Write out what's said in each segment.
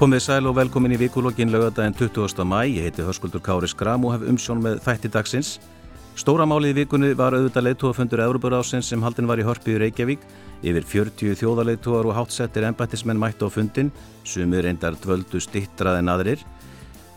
Komið sæl og velkomin í vikulokkin lögadaginn 20. mæ. Ég heiti Hörskuldur Kári Skram og hef umsjón með þætti dagsins. Stóra málið í vikunni var auðvitað leittóafundur Európarásins sem haldin var í Hörpi í Reykjavík. Yfir 40 þjóðarleittóar og hátsettir embættismenn mætti á fundin, sumir reyndar dvöldu stittrað en aðrir.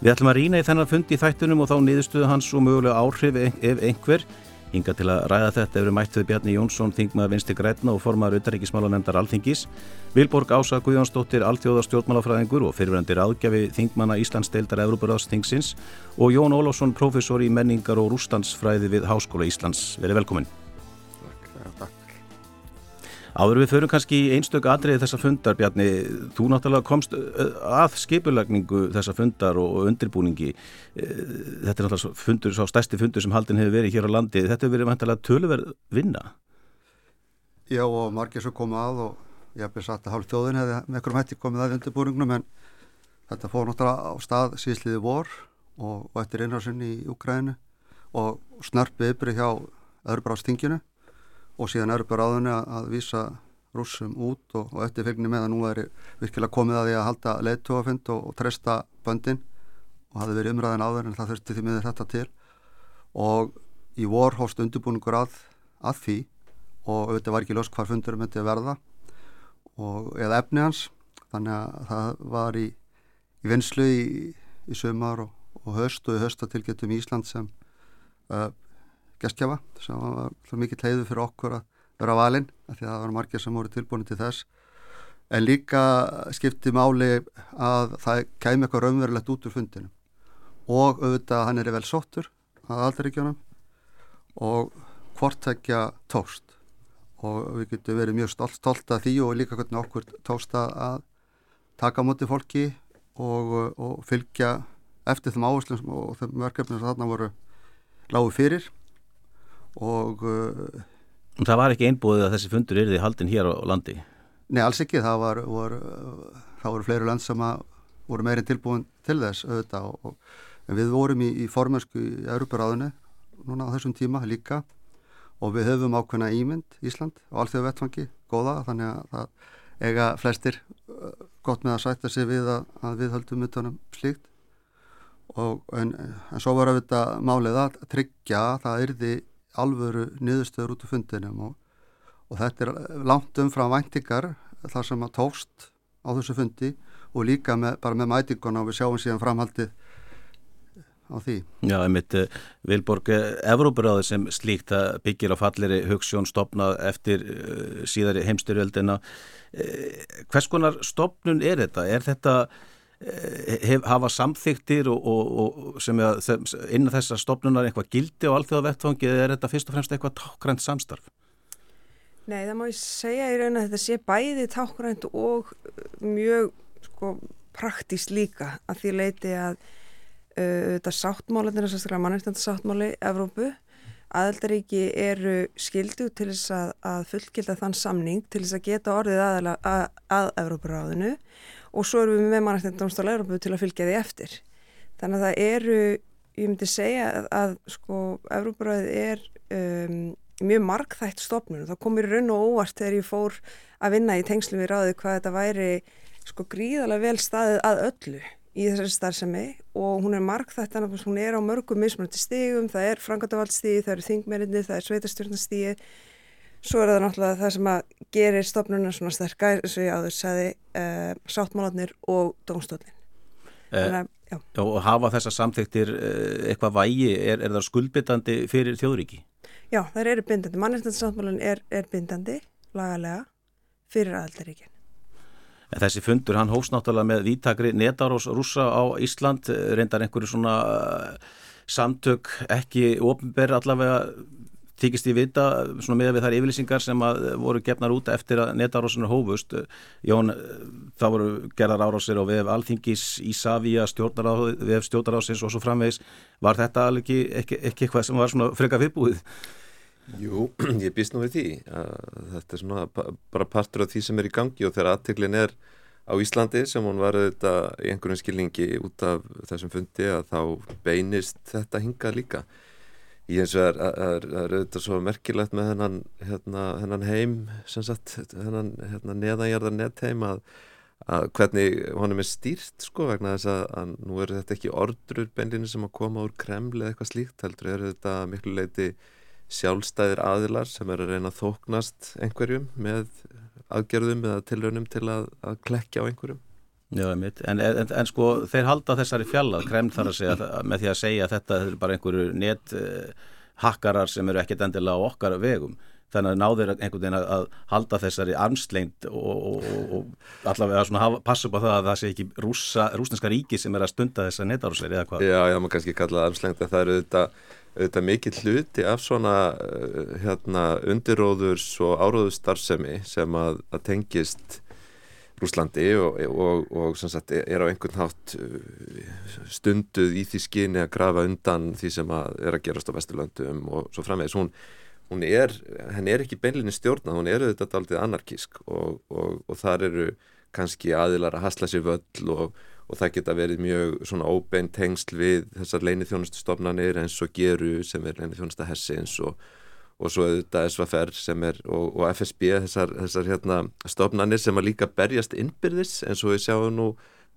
Við ætlum að rýna í þennan fund í þættunum og þá niðurstuðu hans og mögulega áhrif ef einhver. Hinga til að ræða þetta eru mættið Bjarni Jónsson, þingmaður vinsti grætna og formar auðaríkismálanemndar Alþingis, Vilborg Ása Guðjónsdóttir, Alþjóða stjórnmálafræðingur og fyrirvendir aðgjafi þingmanna Íslands deildar Európaráðs þingsins og Jón Ólásson, professor í menningar og rústansfræði við Háskóla Íslands. Verið velkomin. Áður við förum kannski í einstök atriði þessa fundar, Bjarni, þú náttúrulega komst að skipulagningu þessa fundar og undirbúningi. Þetta er náttúrulega fundur, svo stærsti fundur sem haldin hefur verið hér á landi. Þetta hefur verið vantilega töluverð vinna. Já og margir svo komið að og ég hef beðið satt að hálf þjóðin hefði með einhverjum hætti komið að undirbúningnum en þetta fór náttúrulega á stað síðsliði vor og, og eftir einhversin í Ukrænu og snörpið yfir hjá öðrubráðstinginu og síðan eru bara áðunni að, vísa rússum út og, og eftirfengni með að nú er virkilega komið að því að halda leittóafund og, og treysta böndin og hefði verið umræðin áður en það þurfti því miður þetta til. Og í vor hóst undirbúningur að, að því og auðvitað var ekki ljós hvar fundur myndi að verða og, eða efni hans. Þannig að það var í, í vinslu í, í sömar og höst og í höst að tilgetum Ísland sem uh, geskjafa sem var mikið leiðu fyrir okkur að vera valinn af því að það var margir sem voru tilbúin til þess. En líka skipti máli að það kæmi eitthvað raunverulegt út úr fundinu og auðvitað hann er vel sóttur að aldaríkjónum og hvortækja tóst og við getum verið mjög stolt, stolt að því og líka hvernig okkur tóst að taka mútið fólki og, og fylgja eftir þeim áherslum og þeim verkefnum sem þarna voru lágu fyrir og uh, Það var ekki einbúið að þessi fundur er því haldin hér á landi? Nei, alls ekki, það var, var það voru fleiri land sem voru meirinn tilbúin til þess auðvitað og, og við vorum í, í formösku í Európaráðinu núna á þessum tíma líka og við höfum ákveðna ímynd Ísland og allþjóða vettfangi, góða þannig að það eiga flestir uh, gott með að sætta sig við að, að við höldum utanum slíkt og en, en svo var auðvitað málið að tryggja að það yrði alvöru niðurstöður út úr fundinum og, og þetta er langt umfram væntingar þar sem að tókst á þessu fundi og líka með, bara með mætinguna og við sjáum síðan framhaldið á því. Já, einmitt eh, Vilborg, eh, Evrópuráði sem slíkt að byggir á falleri hugssjón stopnað eftir uh, síðari heimstyrjöldina hvers konar stopnun er þetta? Er þetta Eh, hef, hafa samþyktir og, og, og sem er innan þessar stopnunar eitthvað gildi á alþjóða vettfangi eða er þetta fyrst og fremst eitthvað tákgrænt samstarf? Nei, það má ég segja í raun að þetta sé bæði tákgrænt og mjög sko, praktíst líka að því leiti að uh, þetta sáttmálanir, sérstaklega mannægtandarsáttmáli Evrópu, aðeldaríki eru skildu til þess að, að fullgilda þann samning til þess að geta orðið að, að, að Evrópuráðinu og svo erum við með mannættindómsdóla Európa til að fylgja því eftir. Þannig að það eru, ég myndi segja að, að sko, Európaræðið er um, mjög markþætt stofnun. Það komir raun og óvart þegar ég fór að vinna í tengslu við ráðið hvað þetta væri sko gríðarlega vel staðið að öllu í þessari starfsemi og hún er markþætt, þannig að hún er á mörgum mismunandi stígum, það er frangatavaldsstígi, það eru þingmerinni, það er sveitastjórnastígi Svo er það náttúrulega það sem að gerir stofnunum svona sterkar, eins og ég áður sagði, uh, sáttmálanir og dómstofnin. Eh, og hafa þessa samþektir uh, eitthvað vægi, er, er það skuldbyttandi fyrir þjóðríki? Já, það eru bindandi. Mannestandsáttmálun er, er bindandi, lagalega, fyrir aðaldaríkin. Þessi fundur, hann hóst náttúrulega með vítakri netarós rúsa á Ísland, reyndar einhverju svona uh, samtök ekki ofnberð allavega þykist ég vita svona með við þær yfirlýsingar sem að voru gefnar út eftir að netarósunar hófust Jón, þá voru gerðar árásir og við alþingis Ísafíja við hefum stjórnarásins og svo framvegs var þetta ekki, ekki, ekki eitthvað sem var svona freka viðbúið? Jú, ég býst nú við því þetta er svona bara partur af því sem er í gangi og þegar aðteglin er á Íslandi sem hún var þetta í einhverjum skilningi út af þessum fundi að þá beinist þetta hingað líka Ég eins og það er auðvitað svo merkilegt með hennan, hérna, hennan heim, sagt, hennan hérna, neðanjarðar nettheim að, að hvernig honum er stýrt sko vegna þess að, að nú eru þetta ekki ordrur bendinu sem að koma úr Kreml eða eitthvað slíkt heldur eru þetta miklu leiti sjálfstæðir aðilar sem eru að reyna að þóknast einhverjum með aðgerðum eða tilraunum til að, að klekja á einhverjum Já, en, en, en sko þeir halda þessari fjallað Kreml þar að segja með því að segja að þetta er bara einhverju net hakkarar sem eru ekkert endilega á okkar vegum þannig að náður einhvern veginn að halda þessari armslengt og, og, og allavega svona hafa, passa upp á það að það sé ekki rúsa, rúsneska ríki sem er að stunda þessa netarúsleiri eða hvað. Já, já, maður kannski kalla armslengt að það eru auðvitað, auðvitað mikið hluti af svona uh, hérna, undiróðurs og áróðustarfsemi sem að, að tengist Rúslandi og, og sagt, er á einhvern hátt uh, stunduð í því skyni að grafa undan því sem að er að gerast á Vesturlandum og svo framvegis. Hún hún er, henn er ekki beinlinni stjórna, hún er auðvitað aldrei anarkísk og, og, og þar eru kannski aðilar að hasla sér völl og, og það geta verið mjög svona óbein tengsl við þessar leini þjónustustofnanir eins og Geru sem er leini þjónusta Hessins og svo auðvitað SVFR sem er og FSB þessar, þessar hérna stofnanir sem að líka berjast innbyrðis eins og við sjáum nú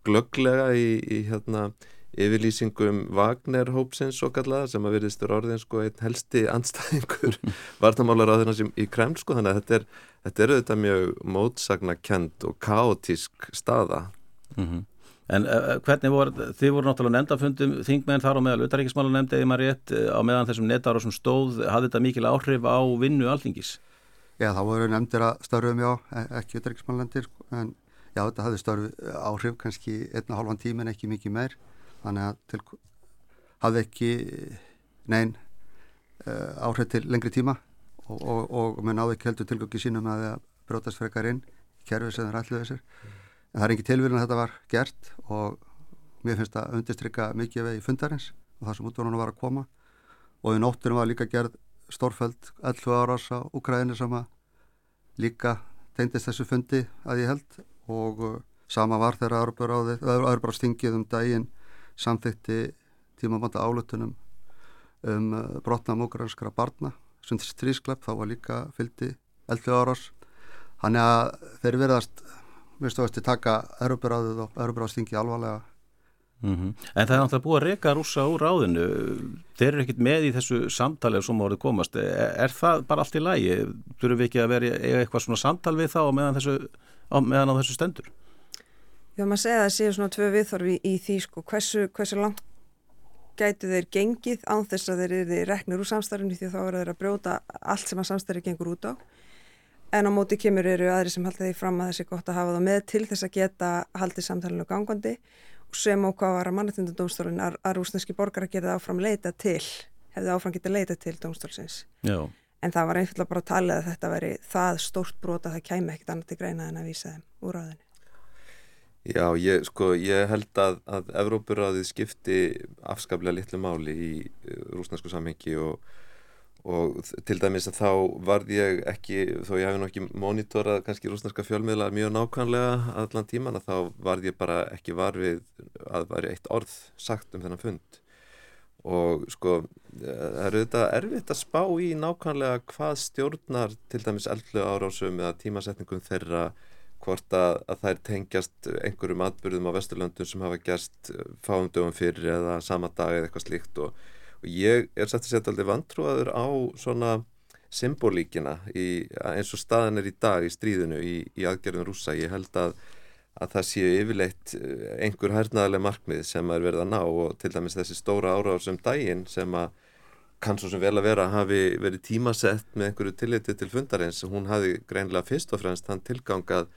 glögglega í, í hérna yfirlýsingum Wagner hópsins og kallaða sem að veriðstur orðin sko einn helsti andstæðingur vartamálar á sem í Kreml sko þannig að þetta er, þetta er auðvitað mjög mótsagna kent og kátísk staða mm -hmm. En uh, hvernig voru, þið voru náttúrulega nefndafundum þingmenn þar á meðal utaríkismála nefndi eða maður rétt á meðan þessum netar og sem stóð hafði þetta mikil áhrif á vinnu alþingis? Já þá voru nefndir að starfum já, e, ekki utaríkismála nefndir en já þetta hafði starf áhrif kannski einna hálfan tíma en ekki mikið meir þannig að til, hafði ekki neyn uh, áhrif til lengri tíma og, og, og með náðu ekki heldur tilgöggi sínum að það brótast frekar inn kerfið sem það rætluði þessir mm. En það er ekki tilvíðan að þetta var gert og mér finnst það að undistrykka mikið í fundarins og það sem útvorunum var að koma. Og í nóttunum var líka gerð stórfæld 11 áras á Ukraínu sem að líka tegndist þessu fundi að ég held. Og uh, sama var þegar Örbráðstingið um daginn samþykti tímabanda álutunum um uh, brotna mókuranskara barna sem strísklapp þá var líka fyldi eldfi áras hann er að þeir verðast viðstu að taka erubráðið og erubráðstingi alvarlega. Mm -hmm. En það er náttúrulega búið að reyka rúsa úr ráðinu. Þeir eru ekkit með í þessu samtali sem voruð komast, er, er það bara allt í lægi þurfum við ekki að vera eitthvað svona samtal við þá meðan, þessu, á, meðan á þessu stendur? Já, maður segja að það séu svona tvö viðþorfi í, í því sko, hversu, hversu langt gætu þeir gengið án þess að þeir eru reknir úr samstarfinu því þá eru þeir að brjóta allt sem að samstarfi gengur út á. En á móti kemur eru aðri sem halda því fram að þessi gott að hafa það með til þess að geta haldið samtalenu gangandi og sem á hvað var að mannetindadómstólinn að, að rúsneski borgar að geta áfram leita til, hefði áfram geta leita til dómstólsins. Já. En það var einfallega bara að tala að þetta veri það stórt brot að það kæmi ekkert annað til greina en að vísa þeim úr áðinu. Já, ég, sko, ég held að, að Evrópuráðið skipti afskaplega litlu máli í uh, rúsnarsku samhengi og, og til dæmis að þá varð ég ekki, þó ég hef nú ekki monitorað kannski rúsnarska fjölmiðla mjög nákvæmlega allan tíman að þá varð ég bara ekki varfið að væri eitt orð sagt um þennan fund. Og sko það eru þetta erfitt að spá í nákvæmlega hvað stjórnar til dæmis eldlu árásum eða tímasetningum þeirra hvort að, að þær tengjast einhverjum atbyrðum á Vesturlöndum sem hafa gerst fáum dögum fyrir eða sama dag eða eitthvað slíkt. Og, og ég er satt að setja aldrei vantrúaður á svona symbolíkina í, eins og staðan er í dag í stríðinu í, í aðgerðum rúsa. Ég held að, að það séu yfirleitt eh, einhver hernaðarlega markmið sem er verið að ná og til dæmis þessi stóra áráð sem daginn sem að kann svo sem vel að vera hafi verið tímasett með einhverju tilliti til fundarins. Hún hafi greinlega fyrst og fremst hann tilgangað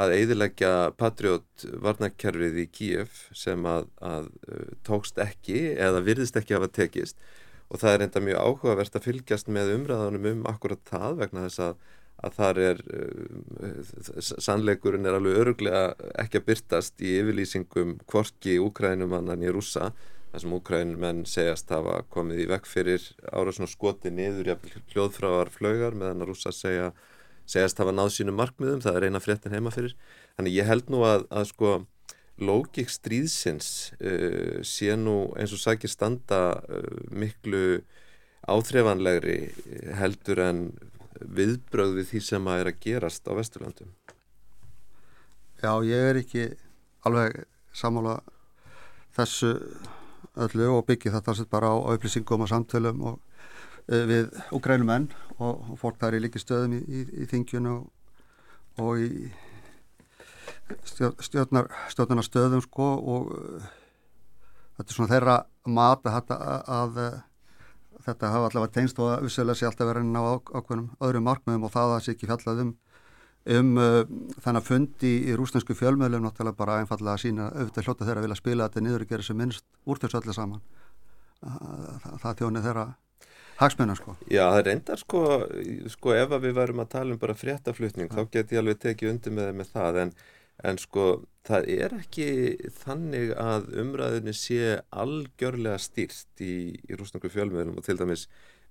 að eidilegja Patriot varnarkerfið í Kíef sem að, að uh, tókst ekki eða virðist ekki hafa tekist. Og það er enda mjög áhugavert að fylgjast með umræðanum um akkurat það vegna þess að, að þar er uh, sannleikurinn er alveg öruglega ekki að byrtast í yfirlýsingum kvorki úkrænumannan í rúsa þar sem úkrænumenn segjast hafa komið í vekk fyrir ára svona skoti niður hljóðfráar flögar meðan að rúsa segja segjast hafa náð sínum markmiðum, það er eina fréttin heima fyrir. Þannig ég held nú að, að sko lógik stríðsins uh, sé nú eins og sækir standa uh, miklu áþrefanlegri heldur en viðbröð við því sem að er að gerast á Vesturlandum. Já, ég er ekki alveg samála þessu öllu og byggi þetta bara á upplýsingum og samtölum og við úgrænumenn og, og fólk þar í líki stöðum í, í, í þingjunu og, og í stjórnar, stjórnar stöðum sko og uh, þetta er svona þeirra mat að, að, að, að þetta hafa allavega tengst og að vissulega sé alltaf verið á ákveðnum öðrum markmiðum og það að það sé ekki fjallað um um uh, þannig að fundi í rúsnesku fjölmöðlum náttúrulega bara einfallega að sína auðvitað hljóta þeirra að vilja spila þetta niður og gera þessu minnst úr þessu öllu saman. Það, það þjóni þeirra hagsmennar sko. Já það enda sko, sko ef við værum að tala um bara fréttaflutning ja. þá get ég alveg tekið undir með, með það en, en sko það er ekki þannig að umræðinni sé algjörlega stýrt í, í rúsnesku fjölmöðlum og til dæmis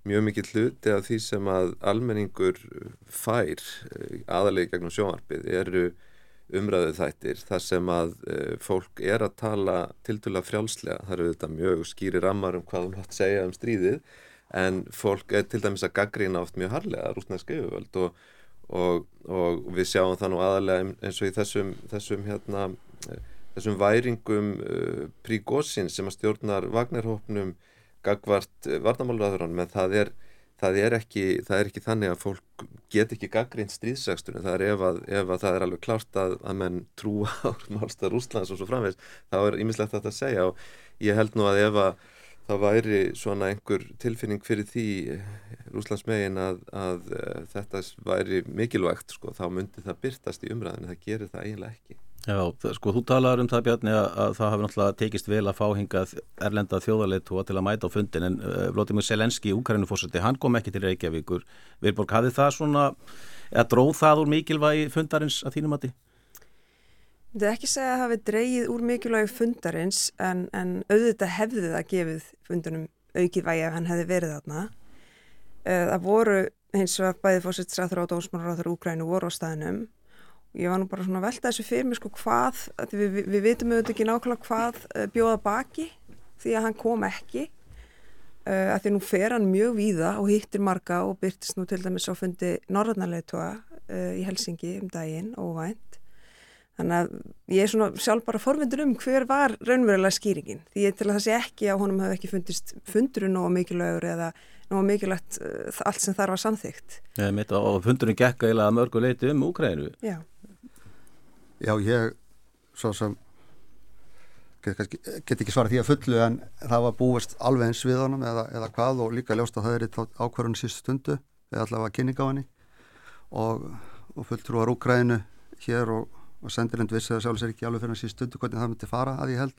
mjög mikið hluti af því sem að almenningur fær eh, aðalegi gegnum sjónvarpið eru umræðu þættir þar sem að uh, fólk er að tala til dala frjálslega, það eru þetta mjög skýri rammar um hvað hún hatt segja um stríðið en fólk er til dæmis að gaggrína oft mjög harlega rúsneska yfirvöld og, og, og við sjáum það nú aðalega eins og í þessum, þessum, hérna, þessum væringum uh, prígósin sem að stjórnar Vagnarhópnum gagvart eh, varnamálraðurinn en það er, það, er ekki, það er ekki þannig að fólk get ekki gaggrínt stríðsækstunum, það er ef að, ef að það er alveg klárt að, að menn trúa á málstað Rúslands og svo framvegs þá er ímislegt þetta að segja. Og ég held nú að ef að það væri svona einhver tilfinning fyrir því eh, Rúslandsmegin að, að uh, þetta væri mikilvægt sko, þá myndi það byrtast í umræðinu, það gerir það eiginlega ekki Já, sko þú talar um það Bjarni að, að það hafi náttúrulega tekist vel að fá hingað erlenda þjóðarleitu til að mæta á fundin en uh, Vladimir Selenski, Úkarinu-fórseti, hann kom ekki til Reykjavíkur. Vilborg, hafið það svona, eða dróð það úr mikilvægi fundarins að þínum að því? Þetta er ekki segja að hafi dreyið úr mikilvægi fundarins en, en auðvitað hefði það gefið fundunum aukið vægi ef hann hefði verið þarna. Uh, það voru hins vegar bæði fórsetsræður á dósmanráður Úkrænu voru á staðinum ég var nú bara svona að velta þessu fyrir mig sko hvað, við, við, við vitum auðvitað ekki nákvæmlega hvað uh, bjóða baki því að hann kom ekki. Uh, að því nú fer hann mjög víða og hittir marga og byrtist nú til dæmis á fundi norðanarleitua uh, í Helsingi um daginn, óvænt þannig að ég er svona sjálf bara forvindur um hver var raunverulega skýringin því ég til að það sé ekki að honum hafi ekki fundist fundurinn og mikilvægur eða og mikilvægt uh, allt sem þar var samþygt. Ja, og fundurinn gekk eiginlega mörgu leiti um Úkrænu. Já. Já, ég svo sem get, get ekki svarað því að fullu en það var búist alveg eins við honum eða, eða hvað og líka ljóst að það er í ákvarðun síst stundu eða allavega kynning á henni og, og fulltrúar Úkrænu hér og, og sendirind vissi það sjálfsvegar ekki alveg fyrir hann síst stundu hvernig það myndi fara að ég held.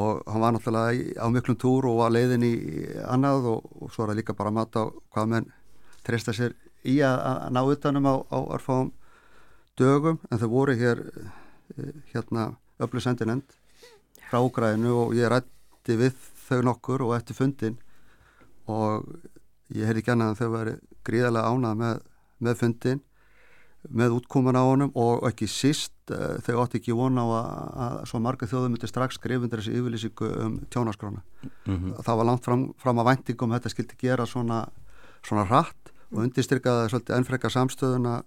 Og hann var náttúrulega á miklum túr og var leiðin í annað og, og svo er það líka bara að mata hvað menn treysta sér í að, að ná utanum á, á örfáum dögum. En þau voru hér eh, hérna öllu sendinend frá Úgrænu og ég rætti við þau nokkur og eftir fundin og ég hef ekki annað að þau veri gríðarlega ánað með, með fundin með útkoman á honum og ekki síst uh, þau átti ekki vona á að, að svo marga þjóðum myndi strax skrifundir þessi yfirlýsingu um tjónaskrána mm -hmm. það var langt fram, fram að væntingum þetta skildi gera svona, svona rætt og undirstyrkaði svolítið ennfrekka samstöðuna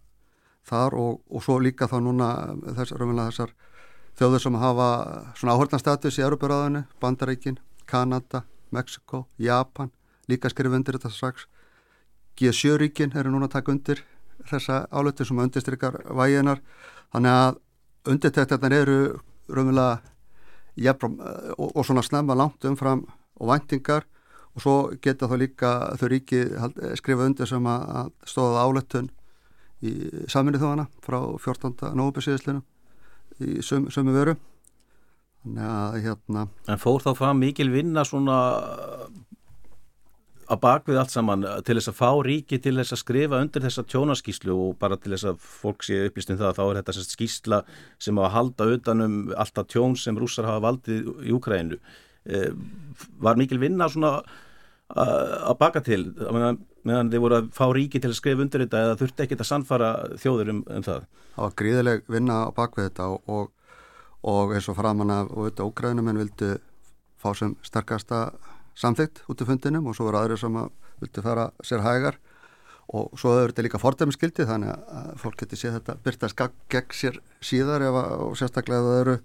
þar og, og svo líka þá núna þess, þessar þjóður sem hafa svona áhörnarstatus í Európaráðinu, Bandaríkin, Kanada, Mexiko, Japan, líka skrif undir þetta strax. G7-ríkin eru núna að taka undir þessa álötu sem undirstrykar væginar, þannig að undirtektarnar eru raunverulega jafnfram og, og svona snemma langt umfram og væntingar og svo geta þá líka þau ríki skrifa undir sem að stóða álötun í saminu þóðana frá 14. nógubur síðastlinu í sömu, sömu veru að hérna En fór þá fram mikil vinna svona að bakvið allt saman til þess að fá ríki til þess að skrifa undir þessa tjónaskíslu og bara til þess að fólk sé upplýst um það að þá er þetta skísla sem á að halda utanum alltaf tjón sem rússar hafa valdið í Úkrænu eh, var mikil vinna svona að baka til meðan, meðan þið voru að fá ríki til að skrifa undir þetta eða þurfti ekki að sannfara þjóður um, um það? Það var gríðileg vinna á bakvið þetta og, og, og eins og framann af Ógræðinum en vildu fá sem sterkasta samþygt út af fundinum og svo voru aðri sem vildu fara sér hægar. Og svo er þetta líka fordæmiskildi þannig að fólk getur séð þetta byrtast gegn sér síðar ef, og sérstaklega það eru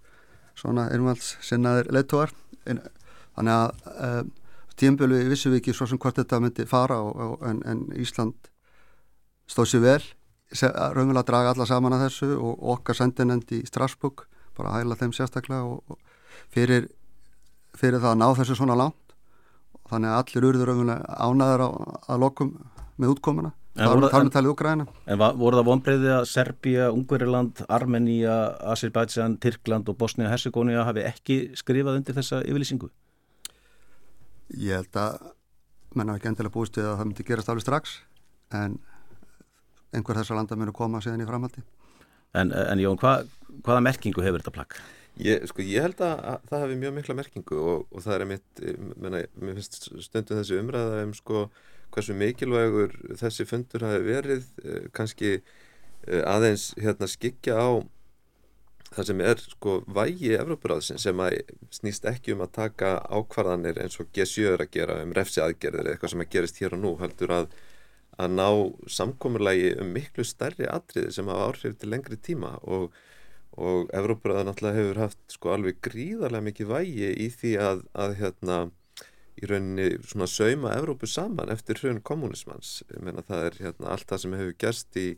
svona einvalds sinnaðir leittóar þannig að um, tímbölu vissum við ekki svo sem hvort þetta myndi fara og, og, en, en Ísland stóð sér vel raunverulega að draga alla saman að þessu og okkar sendinendi í Strasbourg bara að hægla þeim sérstaklega og fyrir, fyrir það að ná þessu svona langt þannig að allir urður ánaður á, að lokum með útkomuna þar með talið Úgræna En voru það vonbreiði að Serbia, Ungveriland, Armenia, Azerbaijan, Tyrkland og Bosnia-Herzegovina hafi ekki skrifað undir þessa yfirlýsingu? Ég held að menna ekki endilega búist við að það myndi gerast alveg strax en einhver þessar landa munu koma síðan í framhaldi En, en Jón, hva, hvaða merkingu hefur þetta plagg? Ég, sko, ég held að, að það hefur mjög mikla merkingu og, og það er mitt, menna, mér finnst stundum þessi umræða um sko hversu mikilvægur þessi fundur hafi verið eh, kannski eh, aðeins hérna skikja á það sem er sko vægi Evrópuráðsin sem að snýst ekki um að taka ákvarðanir eins og G7 er að gera um refsi aðgerðir eitthvað sem að gerist hér og nú heldur að að ná samkominnlægi um miklu stærri atriði sem hafa áhrif til lengri tíma og, og Evrópuráðan alltaf hefur haft sko alveg gríðarlega mikið vægi í því að, að hérna í rauninni svona sauma Evrópu saman eftir hrjön kommunismans ég meina það er hérna allt það sem hefur gerst í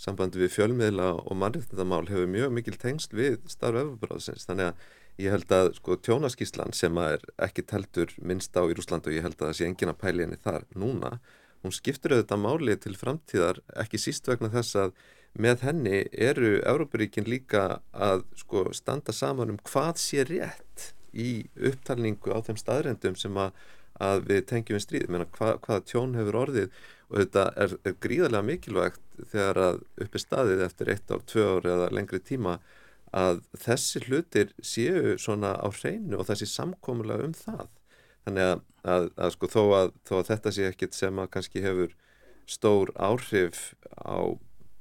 sambandi við fjölmiðla og mannriðtendamál hefur mjög mikil tengst við starf Evrópuráðsins. Þannig að ég held að sko tjónaskíslan sem er ekki teltur minnst á í Rúsland og ég held að það sé engin að pæli henni þar núna hún skiptur auðvitað máli til framtíðar ekki síst vegna þess að með henni eru Európaríkin líka að sko standa saman um hvað sé rétt í upptalningu á þeim staðrendum sem að, að við tengjum í stríð, Meina, hva, hvaða tjón hefur orðið? Og þetta er, er gríðarlega mikilvægt þegar að uppi staðið eftir eitt ár, tvö ár eða lengri tíma að þessi hlutir séu svona á hreinu og þessi samkómulega um það. Þannig að, að, að sko þó að þó þetta sé ekkit sem að kannski hefur stór áhrif á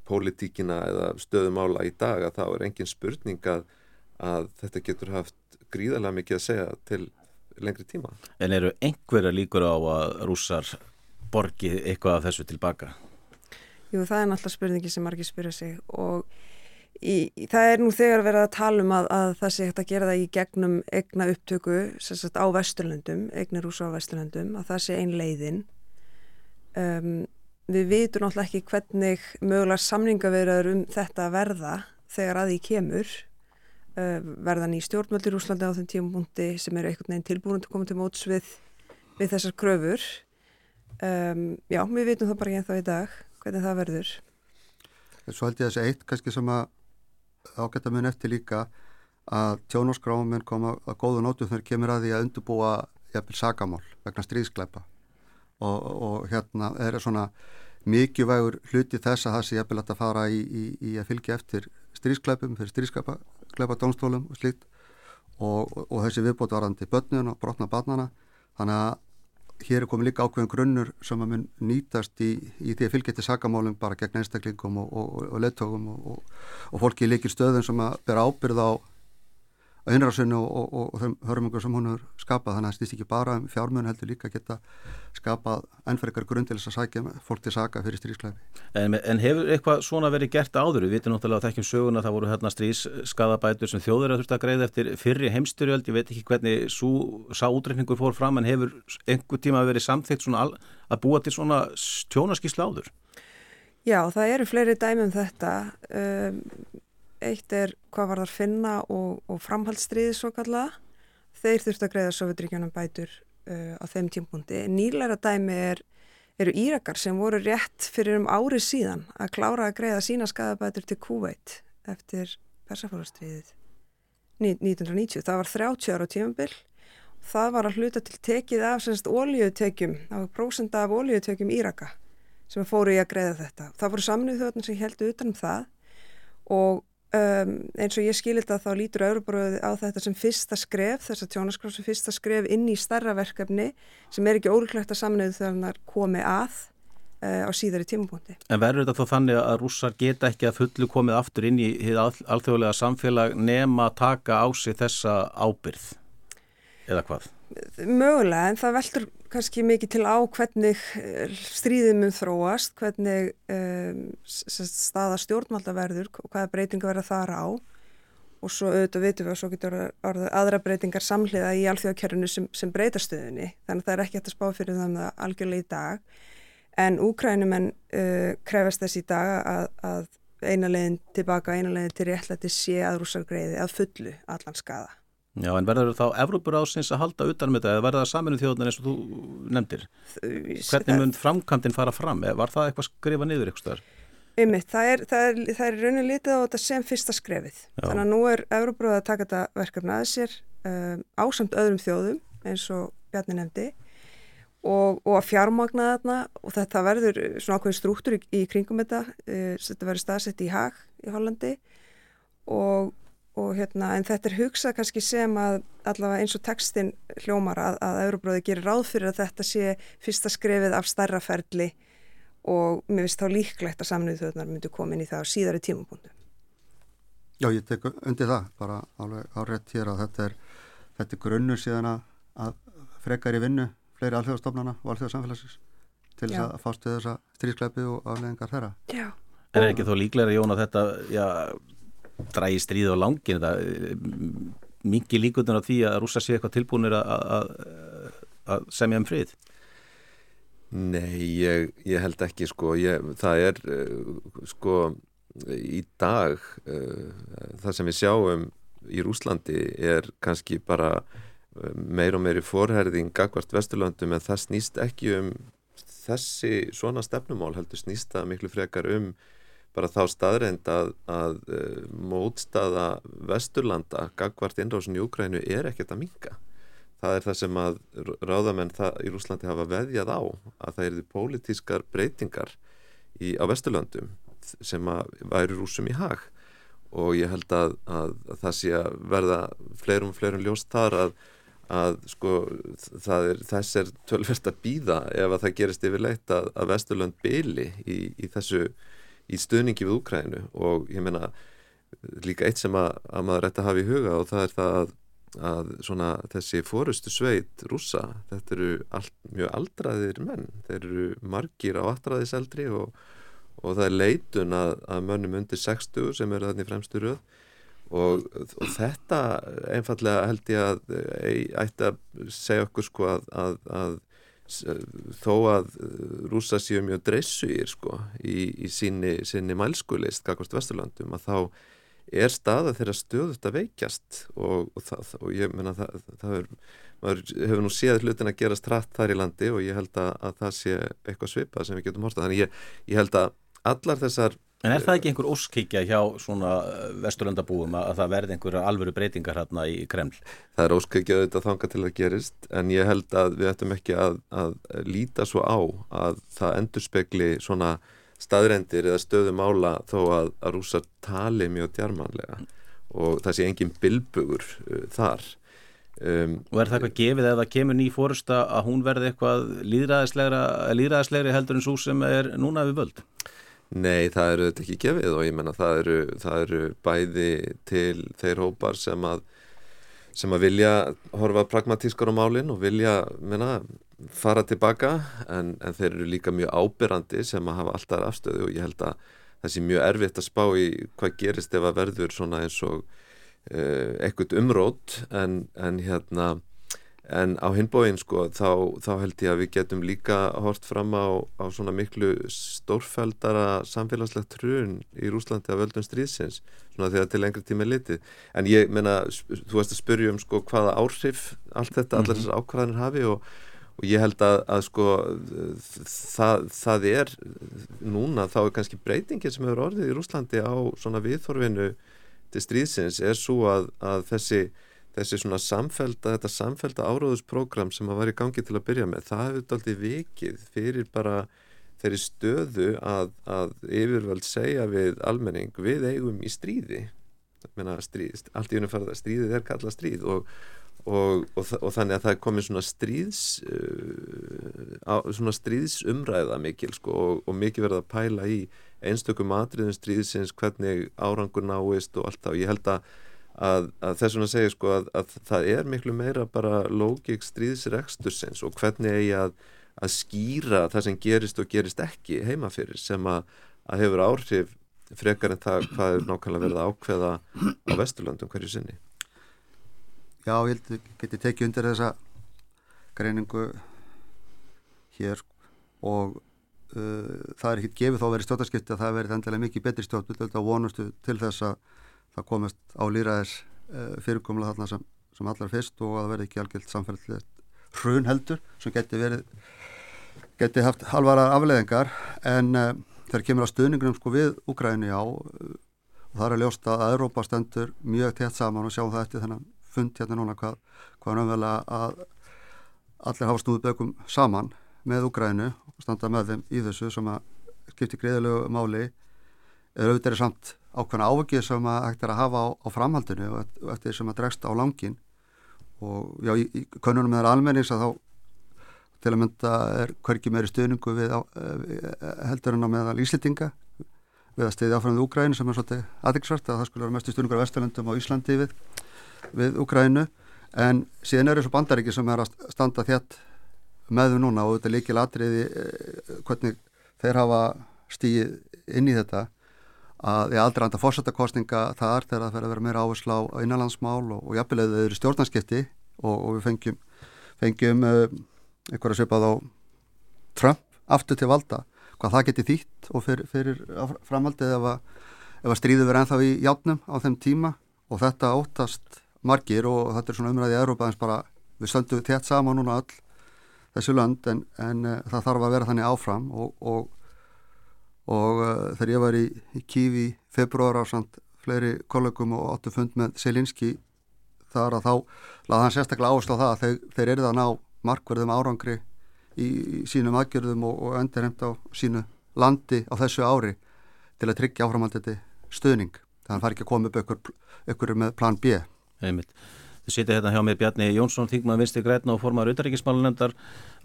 pólitíkina eða stöðumála í dag að þá er engin spurning að, að þetta getur haft gríðarlega mikið að segja til lengri tíma. En eru einhverja líkur á að rússar borgi eitthvað af þessu tilbaka? Jú, það er náttúrulega spurningi sem margir spyrja sig og í, í, það er nú þegar verið að tala um að, að það sé hægt að gera það í gegnum egna upptöku sagt, á Vesturlöndum, egnir rúsa á Vesturlöndum, að það sé ein leiðin. Um, við vitum náttúrulega ekki hvernig mögulega samningaverðar um þetta verða þegar að því kemur. Verðan í stjórnmöldir Úslandi á þeim tímapunkti sem eru einhvern veginn tilbúin til að koma til móts við, við þessar kröfur. Um, já, við vitum það bara ekki ennþá í dag hvernig það verður. Svo held ég að þessi eitt kannski sem að ágætta mun eftir líka að tjónarskráum mun koma að góðu nótum þegar kemur að því að undurbúa jafnvel sagamál vegna stríðskleipa og, og hérna er svona mikið vægur hluti þess að það sé jafnvel að fara í, í, í að fylgja eftir stríðskleipum fyrir stríðskleipa gleipa dónstólum og slíkt. Og, og, og þessi viðbót varandi börnun og brotna barnana. Þannig að hér er komið líka ákveðin grunnur sem að mun nýtast í, í því að fylgja til sakamálum bara gegn einstaklingum og, og leittógum og fólki í líkil stöðum sem að bera ábyrð á á innrásunni og, og, og, og þeim hörmungur sem hún hefur skapað þannig að það stýst ekki bara um fjármun heldur líka geta skapað ennferðikar grunn til þess að sækja fólk til saka fyrir strísklæfi. En, en hefur eitthvað svona verið gert áður? Við vitum náttúrulega að þekkjum söguna það voru hérna strísskadabætur sem þjóður að þurft að greiða eftir fyrri heimstyrjöld ég veit ekki hvernig sú, sá útreikningur fór fram en hefur einhver tíma verið samþygt að búa til svona tjónaskísla áður? Já, það eru fleiri dæmum þetta um, Eitt er hvað var þar finna og, og framhaldsstriðið svo kalla. Þeir þurftu að greiða Sovjetríkjónum bætur uh, á þeim tímpundi. Nýlæra dæmi er, eru Írakar sem voru rétt fyrir um árið síðan að klára að greiða sína skadabætur til Kuwait eftir persafórastriðið 1990. Það var 30 ára tímambil. Það var að hluta til tekið af semst ólíutekjum, var prósenda af ólíutekjum Íraka sem fóru í að greiða þetta. Það voru saminuð þjóðnir sem heldu utanum það og Um, eins og ég skilir þetta þá lítur Európaróði á þetta sem fyrsta skref þess að tjónaskraf sem fyrsta skref inn í starra verkefni sem er ekki ólíklegt að samnöðu þegar hann komi að uh, á síðari tímabóndi. En verður þetta þá þannig að rússar geta ekki að fullu komið aftur inn í alþjóðlega samfélag nema taka á sig þessa ábyrð eða hvað? Mögulega en það veldur kannski mikið til á hvernig eh, stríðum mun þróast, hvernig um, staða stjórnvalda verður og hvaða breytinga verða þar á. Og svo auðvitað vitum við að svo getur orðið aðra breytingar samhliða í alþjóðakjörinu sem, sem breytastöðunni þannig að það er ekki hægt að spá fyrir það með algjörlega í dag. En úkrænumenn uh, krefast þess í dag að, að eina leginn tilbaka, eina leginn til réttlæti sé að rúsar greiði að fullu allan skada. Já, en verður þá Evrópur ásins að halda utanum þetta eða verður það saminu þjóðunar eins og þú nefndir? Hvernig mun framkantin fara fram? Var það eitthvað skrifa niður eitthvað? Það er, það er, það er raunin litið á þetta sem fyrsta skrefið. Já. Þannig að nú er Evrópur að taka þetta verkefni að sér um, ásamt öðrum þjóðum eins og Bjarni nefndi og, og að fjármagna þarna og þetta verður svona ákveðin strúktur í, í kringum þetta, uh, þetta verður staðsett í Haag í Hollandi og, og hérna en þetta er hugsað kannski sem að allavega eins og textin hljómar að, að Euróbróði gerir ráð fyrir að þetta sé fyrsta skrefið af starra ferli og mér finnst þá líklegt að samnöðu þjóðnar myndu koma inn í það á síðari tímapunktu. Já, ég tek undir það bara alveg á rétt hér að þetta er, þetta er grunnur síðan að frekar í vinnu fleiri alþjóðastofnana og alþjóðsamfélagsins til þess að fást við þessa stríðskleipi og afleðingar þeirra. Já. En er ekki þó líklega, Jón, að þetta já, drægi stríð á langin mikið líkundin á því að rúsa sér eitthvað tilbúinir að semja um frið? Nei, ég, ég held ekki sko, ég, það er uh, sko í dag uh, það sem við sjáum í Rúslandi er kannski bara meir og meiri forherðing gagvart Vesturlöndum en það snýst ekki um þessi svona stefnumál heldur snýst það miklu frekar um bara þá staðreind að, að uh, mótstaða Vesturlanda gagvart innrásin í Ukrænu er ekkert að minka. Það er það sem að ráðamenn í Rúslandi hafa veðjað á að það eru pólitískar breytingar í, á Vesturlandum sem að væri rúsum í hag og ég held að, að, að það sé að verða fleirum fleirum ljóst þar að að sko er, þess er tölverst að býða ef að það gerist yfirleitt að, Vesturlönd byli í, í þessu í stöðningi við Úkrænu og ég meina líka eitt sem að, að maður ætti að hafa í huga og það er það að, að svona þessi fórustu sveit rúsa, þetta eru allt, mjög aldraðir menn, þeir eru margir á aftræðiseldri og, og það er leitun að mönnum undir 60 sem eru þannig fremstu röð. Og, og þetta einfallega held ég að eh, ætti að segja okkur sko að, að, að þó að rúsa séu mjög dreysugir sko í, í síni, síni mælskulist kakvart Vesturlandum að þá er staða þeirra stöðut að veikjast og, og, það, og ég menna það, það er, maður hefur nú séð hlutin að gerast trætt þar í landi og ég held að, að það sé eitthvað svipað sem við getum horta þannig ég, ég held að allar þessar En er það ekki einhver óskikja hjá svona eh, vesturlandabúum að það verði einhverja alvöru breytingar hérna í Kreml? Það er óskikja auðvitað þanga til að gerist en ég held að við ættum ekki að, að líta svo á að það endur spekli svona staðrendir eða stöðum ála þó að, að rúsa tali mjög djarmanlega og það sé engin bilbugur uh, þar. Um, og er það eitthvað gefið ef það kemur ný fórusta að hún verði eitthvað líðræðislegri heldur en svo sem er núna við völd? Nei, það eru þetta ekki gefið og ég menna það eru, það eru bæði til þeir hópar sem að sem að vilja horfa pragmatískar á málinn og vilja menna, fara tilbaka en, en þeir eru líka mjög ábyrrandi sem að hafa alltaf afstöðu og ég held að það sé mjög erfitt að spá í hvað gerist ef að verður svona eins og uh, ekkert umrót en, en hérna En á hinbóin sko þá, þá held ég að við getum líka hort fram á, á svona miklu stórfældara samfélagslegt trun í Rúslandi af völdun stríðsins svona þegar til lengri tíma litið. En ég menna, þú veist að spyrja um sko hvaða áhrif allt þetta, allar mhm. þessar ákvæðanir hafi og, og ég held að, að sko það, það er núna þá er kannski breytingin sem hefur orðið í Rúslandi á svona viðþorfinu til stríðsins er svo að, að þessi þessi svona samfelda, þetta samfelda áróðusprogram sem að var í gangi til að byrja með, það hefur aldrei vikið fyrir bara þeirri stöðu að, að yfirvöld segja við almenning við eigum í stríði. Meina, stríð, allt í unum farða stríðið er kalla stríð og, og, og, og þannig að það er komið svona stríðs uh, svona stríðsumræða mikil sko, og mikið verða að pæla í einstökum matriðum stríðsins hvernig árangur náist og allt það og ég held að að, að þess vegna segja sko að, að það er miklu meira bara lógik stríðsrekstursins og hvernig eigi að, að skýra það sem gerist og gerist ekki heima fyrir sem að hefur áhrif frekar en það hvað er nákvæmlega verið að ákveða á Vesturlandum hverju sinni. Já, ég held að geti tekið undir þessa greiningu hér og uh, það er ekkert gefið þá að vera stjórnarskipti að það verið endilega mikið betri stjórn þetta vonustu til þess að það komist á líraðis uh, fyrirkomla þarna sem, sem allar fyrst og að það verði ekki algjört samfélagilegt hrun heldur sem geti verið geti haft halvara afleðingar en uh, þegar kemur að stuðningunum sko við Úgræni á og það er að ljósta að Európa stendur mjög tett saman og sjáum það eftir þennan fund hérna núna hvað, hvað náttúrulega að allir hafa snúið bökum saman með Úgrænu og standa með þeim í þessu sem að skipti greiðilegu máli eða auðvitað er samt ákveðna ávögið sem að hægt er að hafa á, á framhaldinu og eftir sem að dregst á langin og já, í, í konunum með almennings að þá til að mynda er hverki meiri stuðningu við á, heldur en á meðal Íslitinga við að stiðja áfram við Úgrænu sem er svolítið aðeinsvært að það skulle vera mestu stuðningur á Vesturlundum á Íslandi við, við Úgrænu en síðan er þessu bandaríki sem er að standa þétt með við núna og þetta líkil atriði hvernig þeir hafa stíð inn í þetta að ég aldrei anda fórsettakostninga þar þegar það fer að vera meira áherslu á innanlandsmál og, og jafnvel eða þau eru stjórnarskipti og, og við fengjum, fengjum uh, einhverja svipað á Trump aftur til valda hvað það geti þýtt og fyrir, fyrir framhaldið ef að, ef að stríðu verið ennþá í játnum á þeim tíma. Og þetta óttast margir og þetta er svona umræðið í Európa eins bara við stöndum þétt saman núna öll þessu lönd en, en uh, það þarf að vera þannig áfram og, og, og uh, þegar ég var í, í Kífi februar á samt fleiri kollegum og áttu fund með Selinski þar að þá laði hann sérstaklega áherslu á það að þeir, þeir eru það ná markverðum árangri í, í sínum aðgjörðum og, og endurheimt á sínu landi á þessu ári til að tryggja áframhaldandi stöðning þannig að það fær ekki að koma upp ykkur, ykkur með plan B Einmitt. Sitja hérna hjá mig Bjarni Jónsson, Þingmaður Vinsti Grætna og formar auðaríkismálunendar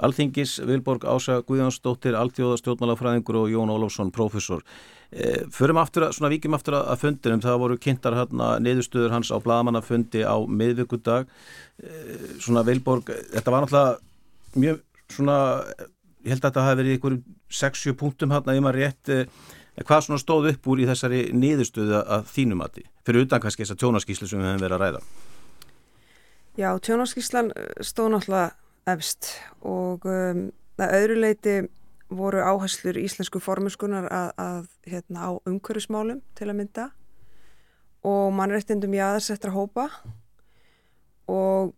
Alþingis, Vilborg Ása Guðjónsdóttir, Altjóða stjórnmálafræðingur og Jón Ólofsson, professor. E, förum aftur að, svona vikjum aftur að fundinum, það voru kynntar hérna niðurstuður hans á bladamannafundi á miðvíkudag. E, svona Vilborg, þetta var náttúrulega mjög svona, ég held að þetta hafi verið ykkur 6-7 punktum hérna, ef maður rétt, e, hvað svona stóð upp úr í þessari niðurstuðu að þínum að því, fyrir utan kannski þessa tjónaskíslu sem við hefum verið að ræða? Já, tjónaskíslan stóð náttúrulega efst og um, að öðru leiti voru áherslur íslensku formunskunar að, að hérna, á umhverfismálum til að mynda og mannrettindum jáðarsettra hópa og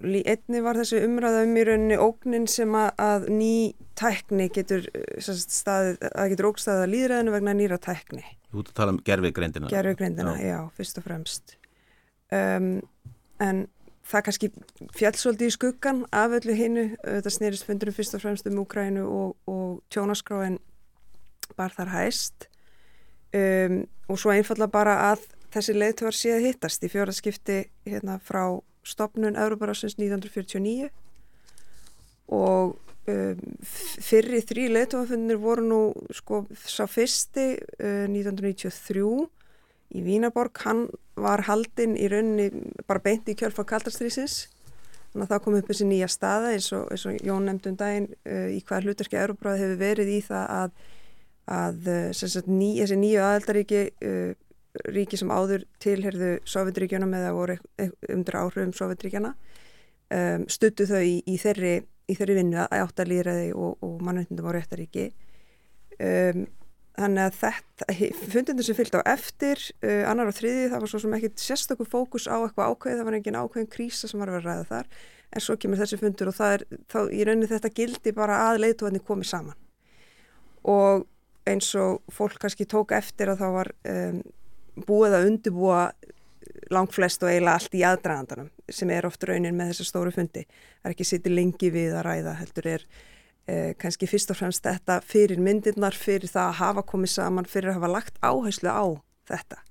einni var þessi umræða um í rauninni ógnin sem að, að ný tækni getur staðið, að getur ógstæðið að líðræðinu vegna nýra tækni. Þú ert að tala um gerfigreindina. Gerfigreindina, já. já, fyrst og fremst. Um, en það kannski fjallsóldi í skuggan af öllu hinnu, þetta snýrist fundurum fyrst og fremst um Úgrænu og, og tjónaskráin bar þar hæst. Um, og svo einfalla bara að þessi leiðtövar sé að hittast í fjóraðskipti hérna frá stopnun Európarásins 1949 og um, fyrri þrý leiðtövarfundir voru nú sko sá fyrsti uh, 1993 í Vínaborg, hann var haldinn í rauninni bara beint í kjölfa kaldarstrísins þannig að það kom upp þessi nýja staða eins og, eins og Jón nefndum daginn uh, í hvað hlutarki Euróbráð hefur verið í það að, að sagt, ný, þessi nýju aðeldaríki uh, ríki sem áður tilherðu Sovjetríkjunum eða voru undir áhrifum Sovjetríkjana um, stuttu þau í, í þeirri, þeirri vinnu að áttalýraði og, og mannveitundum á réttaríki um, Þannig að þetta, fundindur sem fylgd á eftir, uh, annar og þriði, það var svo sem ekkit sérstaklega fókus á eitthvað ákveð, það var engin ákveðin krísa sem var að vera ræða þar, en svo kemur þessi fundur og það er, þá í rauninni þetta gildi bara að leiðtóðinni komið saman. Og eins og fólk kannski tók eftir að þá var um, búið að undibúa langflest og eiginlega allt í aðdragandanum, sem er oft raunin með þessu stóru fundi. Það er ekki sitið lengi við að ræða, heldur er eh, kannski fyrst og fremst þetta fyrir myndirnar, fyrir það að hafa komið saman, fyrir að hafa lagt áherslu á þetta.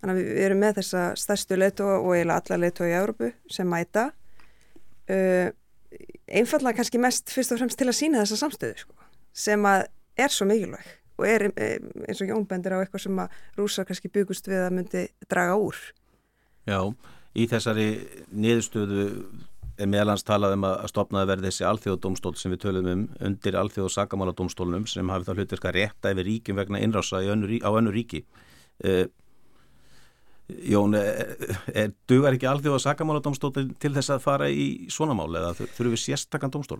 Þannig að við erum með þessa stærstu leitóa og eiginlega alla leitóa í Európu sem mæta. Uh, einfallega kannski mest fyrst og fremst til að sína þessa samstöðu sko, sem að er svo mikilvæg og er eins og Jón bendir á eitthvað sem að rúsa kannski byggust við að myndi draga úr Já, í þessari niðurstöðu er meðalans talað um að stopnaði verði þessi alþjóðdómstól sem við tölum um undir alþjóð- og sakamáladómstólunum sem hafi það hlutverka rétta yfir ríkjum vegna innrása önnu, á önnu ríki. Uh, Jón, er, er, dugar ekki alþjóð og sakamáladómstól til þess að fara í svona mál eða þurfum við sérstakann dómstól?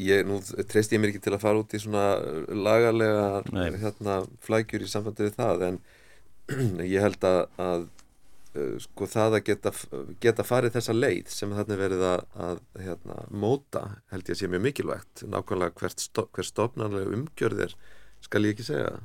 Ég, nú treyst ég mér ekki til að fara út í svona lagalega hérna, flækjur í samfandi við það en ég held að, að sko það að geta, geta farið þessa leið sem þarna verið að, að hérna, móta held ég að sé mjög mikilvægt. Nákvæmlega hvert, sto, hvert stofnarlega umgjörðir skal ég ekki segja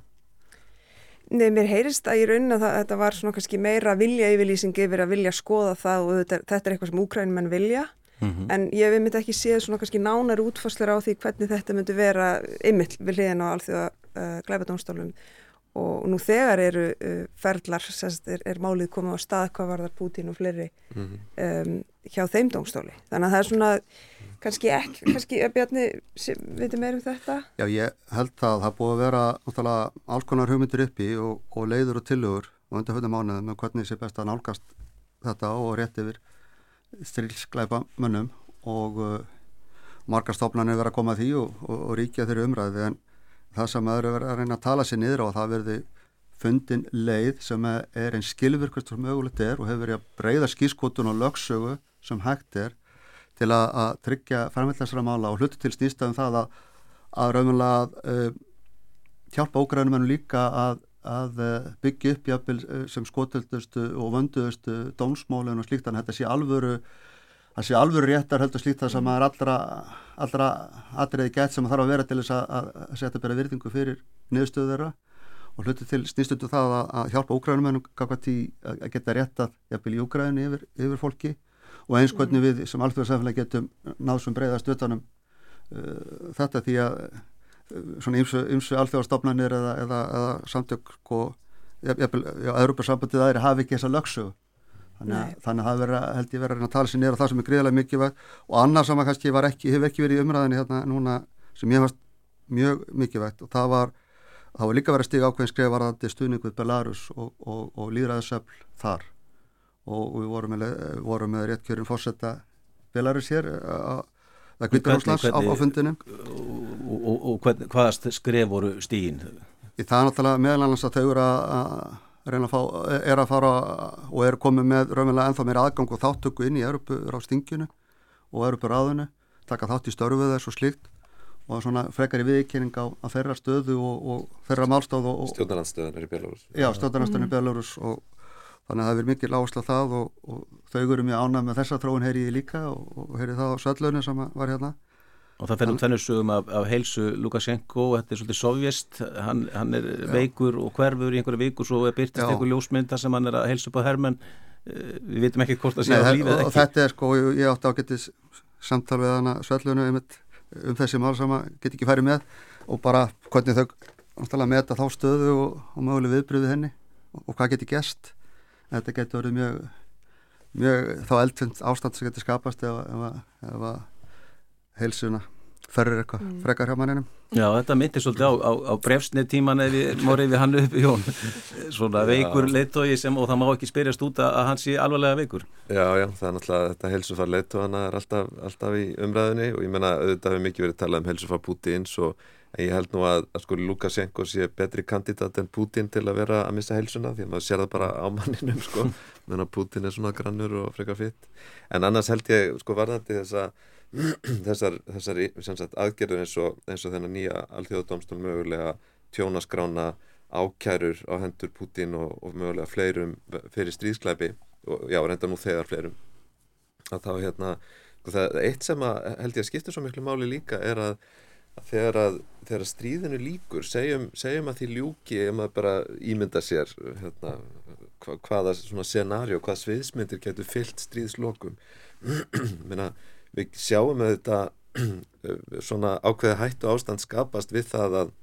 Nei, mér heyrist að ég raun að það, þetta var svona kannski meira vilja yfirlýsing yfir að vilja skoða það og þetta, þetta er eitthvað sem úkrænumenn vilja. Mm -hmm. en ég við myndi ekki séð svona kannski nánar útfæslar á því hvernig þetta myndi vera ymill við hliðin á alþjóða uh, glæpadónstólum og nú þegar eru uh, ferlar, sérst, er, er málið komið á stað hvað var þar Putin og fleiri mm -hmm. um, hjá þeim dómstóli þannig að það er svona kannski ekki, kannski Bjarni, veitum meir um þetta? Já, ég held að það búið að vera alls konar hugmyndir uppi og, og leiður og tilugur og undir höfðum mánuðum með hvernig sé best að nálgast þetta og rétt yfir strilskleipa mönnum og uh, margar stofnarnir vera að koma því og, og, og ríkja þeirri umræði en það sem aðra verður að reyna að tala sér niður og það verði fundin leið sem er einn skilvirkast sem mögulegt er og hefur verið að breyða skískotun og lögsögu sem hægt er til að, að tryggja framveitlæsra mála og hluti til snýstafum það að, að raunverulega uh, hjálpa ógrænum ennum líka að, að uh, byggja upp jafnvel uh, sem skotildustu og vönduðustu dómsmólinu og slíkt, þannig að þetta sé alvöru það sé alveg réttar heldur slíkt það sem er allra, allra atriði gett sem þarf að vera til þess að, að setja bera virðingu fyrir niðurstöðu þeirra. Og hluti til snýstundu það að, að hjálpa úgrænumennum að geta réttat jafnvel í úgræðinu yfir, yfir fólki. Og eins hvernig við sem alþjóðarsamfélag getum náð sem breyðast utanum uh, þetta því að uh, svona ymsu alþjóðarstofnanir eða, eða, eða samtök og jafnvel, já, Európa sambandið aðri hafi ekki þessa lögsu þannig að, þannig að það vera, held ég verið að tala sér nýra það sem er greiðilega mikilvægt. Og annars sem að kannski ekki, hefur ekki verið í umræðinni hérna núna sem ég fannst mjög mikilvægt og það var, það var líka verið að stiga ákveðin skrifa varðandi stuðning við Belarus og, og, og líðræðisöfl þar. Og, og við vorum með, vorum með rétt kjörin fórsetta Belarus hér að það kvittur Úslands á, á fundinu Og hvaða skrif voru stígin? Í það er náttúrulega meðal annars að þau eru að að fá, er að fara og er komið með raunverulega ennþá meira aðgang og þáttöku inn í Europur-ráðstinginu og Europur-ráðinu, taka þátt í störfu þess og slíkt og svona frekar í viðkynning á, á þeirra stöðu og, og þeirra málstáð Stjórnarlandstöðun er í Belarus Já, stjórnarlandstöðun er í Belarus og þannig að það er mikið lágslag það og, og þau eru mjög ánað með þessa tróun heyri ég líka og, og heyri það á Svellunni sem var hérna Og það fennum þennu sögum af, af heilsu Lukashenko, þetta er svolítið sovjest, hann, hann er Já. veikur og hverfur í einhverju viku, svo er byrtist einhver ljósmynda sem hann er að heilsu på hermenn, eh, við veitum ekki hvort það sé lífið eða ekki. Og þetta er sko, ég átti ágættis samtal við hana Svellunu um, um þessi mál sem að get ekki færi með og bara hvernig þau meta þá stöðu og, og möguleg viðbröðu henni og, og hvað geti gæst. Þetta getur verið mjög, mjög þá eldfind ástand sem getur skapast ef að heilsuna ferur eitthvað mm. frekar hjá manninum. Já, þetta myndir svolítið á, á, á brefsnið tíman ef við morið við hann upp í jón. Svona veikur leittói sem og það má ekki spyrjast út að hann sé alvarlega veikur. Já, já, það er náttúrulega þetta helsufar leittóana er alltaf, alltaf í umræðinni og ég menna auðvitað hefur mikið verið talað um helsufar Pútins og ég held nú að, að sko Lukashenko sé betri kandidat en Putin til að vera að missa helsuna því að maður sér það bara á manninum sko, menn að Putin er svona grannur og frekar fitt en annars held ég sko varðandi þess að þessar, þessar sagt, aðgerður eins og, eins og þennan nýja alþjóðadómstól mögulega tjónaskrána ákærur á hendur Putin og, og mögulega fleirum fyrir stríðsklæpi og já, reynda nú þegar fleirum. Að þá hérna það eitt sem að held ég að skipta svo miklu máli líka er að, að þegar að þegar stríðinu líkur, segjum, segjum að því ljúki ef maður bara ímynda sér hérna, hvaða scenario, hvaða sviðsmyndir getur fyllt stríðslokum. Menna við sjáum að þetta svona ákveði hættu ástand skapast við það að,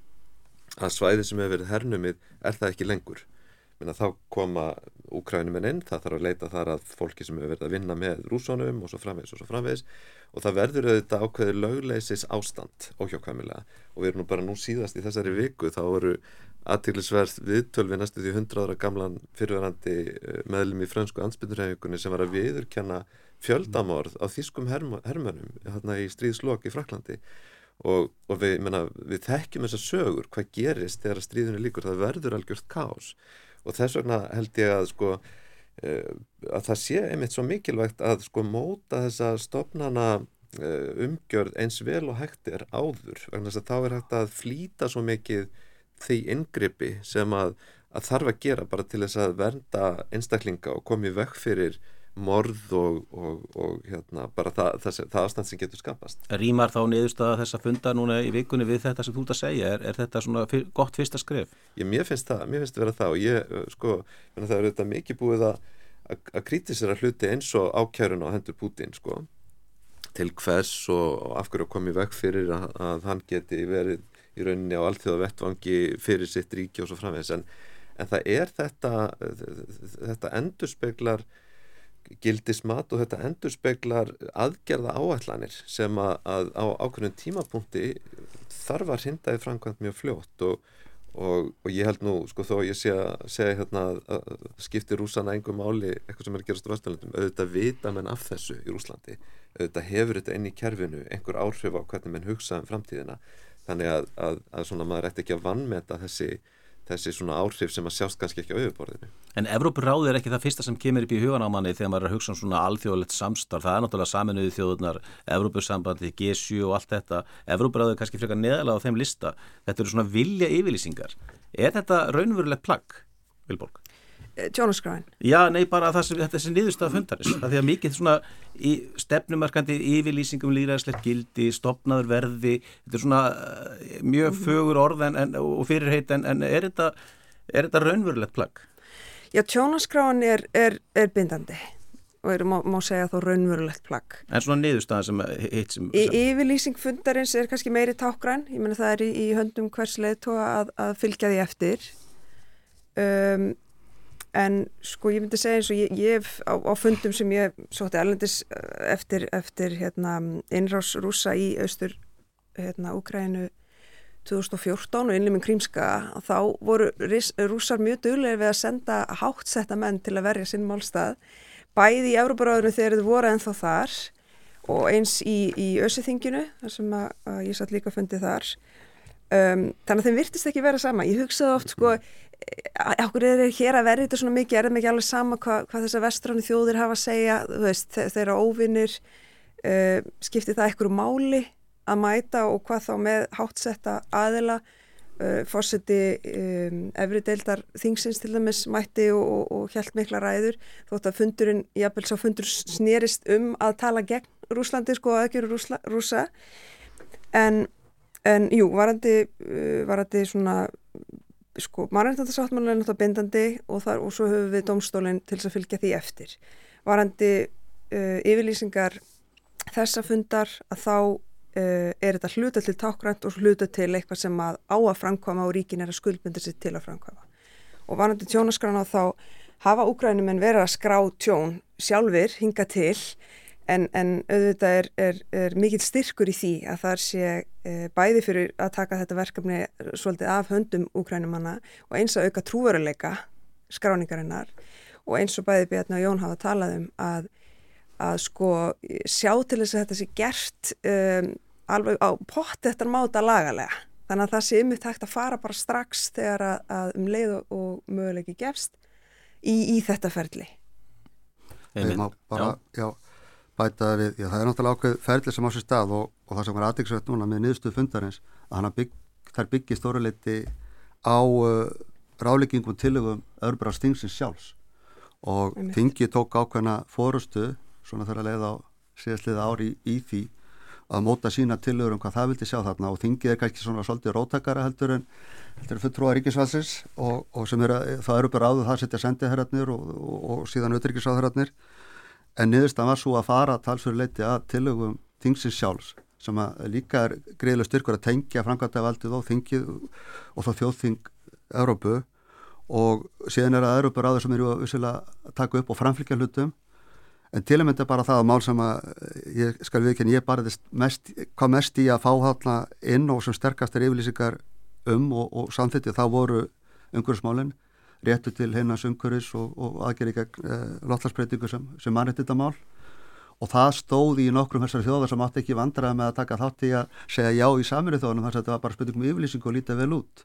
að svæði sem hefur verið hernumið er það ekki lengur. Minna, þá koma úkrænuminn inn það þarf að leita þar að fólki sem hefur verið að vinna með rúsónum og svo framvegs og svo framvegs og það verður auðvitað ákveði lögleisis ástand óhjákvæmilega. Og við erum nú bara nú síðast í þessari viku þá eru aðtiklisverð viðtölvi næstu því 100 ára gamlan fyrirverandi eh, meðlum í fransku ansbytturhefingunni sem var að viðurkenna fjöldamorð á þýskum hermönum hérna í stríðslokk í Fraklandi og, og við, menna, við þekkjum þessar sögur hvað gerist þegar stríðinu líkur það verður algjört kás og þess vegna held ég að sko uh, að það sé einmitt svo mikilvægt að sko móta þessa stopnana uh, umgjörð eins vel og hægt er áður. Vegna þess að þá er hægt að flýta svo mikið því yngripi sem að, að þarf að gera bara til þess að vernda einstaklinga og komi vekk fyrir morð og, og, og hérna, bara það, það, það aðstand sem getur skapast. Rímar þá niðurstaða þessa funda núna í vikunni við þetta sem þú ert að segja, er, er þetta svona fyr, gott fyrsta skref? Ég, mér finnst það, mér finnst það vera það og ég, sko, það er þetta mikið búið að, að kritisera hluti eins og ákjærun á hendur Putin, sko, til hvers og af hverju komið vekk fyrir að, að hann geti verið í rauninni á allþjóða vettvangi fyrir sitt ríki og svo framvegs, en, en það er þetta, þetta endurspeglar gildismat og þetta endur speklar aðgerða áætlanir sem að, að á ákveðnum tímapunkti þarf að hrinda í framkvæmt mjög fljótt og, og, og ég held nú sko þó ég sé að segja hérna að skipti rúsana engum máli eitthvað sem er að gerast á Vesturlandum, auðvitað vita menn af þessu í Rúslandi, auðvitað hefur þetta inn í kerfinu einhver áhrif á hvernig menn hugsa um framtíðina, þannig að, að, að svona maður ætti ekki að vannmeta þessi þessi svona áhrif sem að sjást kannski ekki á auðuborðinu. En Evrópuráð er ekki það fyrsta sem kemur upp í hugan á manni þegar maður er að hugsa um svona alþjóðlegt samstarf. Það er náttúrulega saminuði þjóðunar, Evrópusambandi, G7 og allt þetta. Evrópuráð er kannski frekar neðalega á þeim lista. Þetta eru svona vilja yfirlýsingar. Er þetta raunverulegt plagg, Vilborg? Tjónaskræn? Já, nei, bara sem þetta er niðurstað fundarins. Það því að mikið svona í stefnumarkandi yfirlýsingum líðræðslegt gildi, stopnaður verði, þetta er svona uh, mjög mhm. fögur orð en, en, og fyrirheit en, en er þetta, þetta raunverulegt plagg? Já, tjónaskræn er, er, er bindandi og er, má, má segja þá raunverulegt plagg. En svona niðurstaðan sem hitt sem... Í, yfirlýsing fundarins er kannski meiri tákgræn, ég menna það er í, í höndum hvers leðtóa að, að fylgja því eftir. Um, en sko ég myndi segja eins og ég, ég hef á, á fundum sem ég sótti erlendis eh, eftir, eftir hérna, innrás rúsa í austur hérna, Úkrænu 2014 og innliminn Krímska þá voru rúsar mjög duglega við að senda háttsetta menn til að verja sinn málstað bæði í Európaráðinu þegar þið voru ennþá þar og eins í, í Ösithinginu þar sem að, að ég satt líka fundið þar. Um, þannig að þeim virtist ekki vera sama. Ég hugsaði oft sko okkur er hér að verða þetta svona mikið? Er það mikið alveg sama hvað, hvað þessar vestránu þjóðir hafa að segja? Veist, þeirra óvinnir uh, skiptir það einhverju máli að mæta og hvað þá með hátsetta aðila? Uh, fórseti um, efri deildar þingsins til dæmis mætti og, og, og hjælt mikla ræður þótt að fundurinn, jábel sá fundur snýrist um að tala gegn Rúslandi sko að ekki eru rúsa en, en jú, varandi, varandi svona sko, mannreitnandarsáttmálun er náttúrulega bindandi og, þar, og svo höfum við domstólinn til þess að fylgja því eftir. Varandi uh, yfirlýsingar þessa fundar að þá uh, er þetta hluta til tákgrænt og hluta til eitthvað sem að á að framkvama og ríkin er að skuldbynda sér til að framkvama. Og varandi tjónaskrána þá hafa úgrænum en verið að skrá tjón sjálfur hinga til En, en auðvitað er, er, er mikill styrkur í því að það sé e, bæði fyrir að taka þetta verkefni svolítið af höndum úkrænumanna og eins að auka trúveruleika skráningarinnar og eins og bæði Bjarni og Jón hafa talað um að, að sko sjá til þess að þetta sé gert um, alveg á pott eftir máta lagalega. Þannig að það sé ymmið tægt að fara bara strax þegar að, að um leið og, og möguleiki gefst í, í þetta ferli. Þegar maður bara, já, já bætaði við, já það er náttúrulega ákveð ferðli sem á sér stað og, og það sem var aðeinsvægt núna með niðurstuð fundarins að bygg, þær byggir stóruleiti á uh, ráleggingum tilögum örbra stingsins sjálfs. Og Tingi tók ákveðna fórustu svona þegar að leiða á síðastliða ári í, í því að móta sína tilögur um hvað það vildi sjá þarna. Og Tingi er kannski svona svolítið róttakara heldur en heldur en fulltrúa ríkisvalsins og, og sem er að það eru bara áður það setja sendiherratnir og, og síðan auðrikisráðherratnir en niðurstan var svo að fara talsveruleiti að tilögum þingsins sjálfs sem að líka er greiðilega styrkur að tengja framkvæmdavaldið og þingið og þá þjóðþing Európu og síðan er að Európa ráður sem eru að taka upp og framflika hlutum. En til þetta er bara það að mál sem að ég skal viðkynna, ég bara mest, hvað mest í að fá hátna inn og sem sterkastar yfirlýsingar um og, og samþitti þá voru umhverfismálinn réttu til heinas umhverfis og, og aðgerri gegn eh, lottlarsbreytingu sem, sem mannreitt þetta mál og það stóði í nokkrum þessari þjóðar sem átti ekki vandraði með að taka þátt í að segja já í saminu þjóðanum þess að þetta var bara spurningum yfirlýsingu og lítið vel út.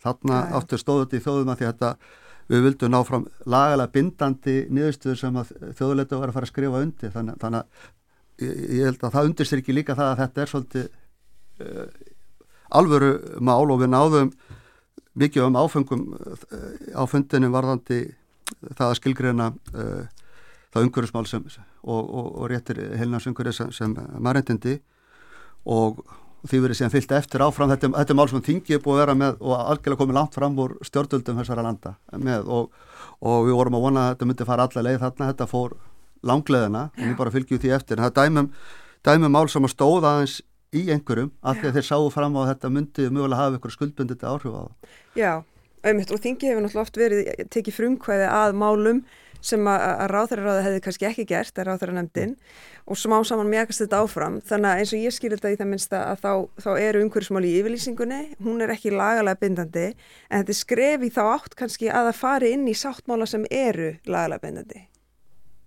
Þarna ja, áttu stóðu þetta í þjóðum að því að þetta, við vildum ná fram lagalega bindandi niðurstöður sem að þjóðuleita var að fara að skrifa undir. Þannig, þannig að ég, ég held að það undirstir ekki líka það að þetta er svolítið uh, alvöru mál og við náðum mikið um áfengum uh, á fundinu varðandi það að skilgreina uh, það umhverfismál sem, og, og, og réttir heilnarsumhverfið sem, sem margindindi og því verið síðan fyllt eftir áfram. Þetta, þetta er mál sem þingi er búið að vera með og algjörlega komið langt fram úr stjórnvöldum þessara landa með. Og, og við vorum að vona að þetta myndi fara alla leið þarna, þetta fór langleðina og við bara fylgjum því eftir. En það dæmum, dæmum mál sem að stóða aðeins í einhverjum af því að þeir sáu fram á þetta myndi mögulega hafa ykkur skuldbundið áhrif á það. Já, auðvitað og þingi hefur náttúrulega oft verið tekið frumkvæði að málum sem að, ráþæraráði hefði kannski ekki gert að ráþæra nefndin og smá saman mjagast þetta áfram. Þannig að eins og ég skilir þetta í það minnsta að þá, þá eru umhverfsmáli í yfirlýsingunni hún er ekki lagalega bindandi en þetta skrefi þá átt kannski að það fari inn í sáttmála sem eru lagalega bindandi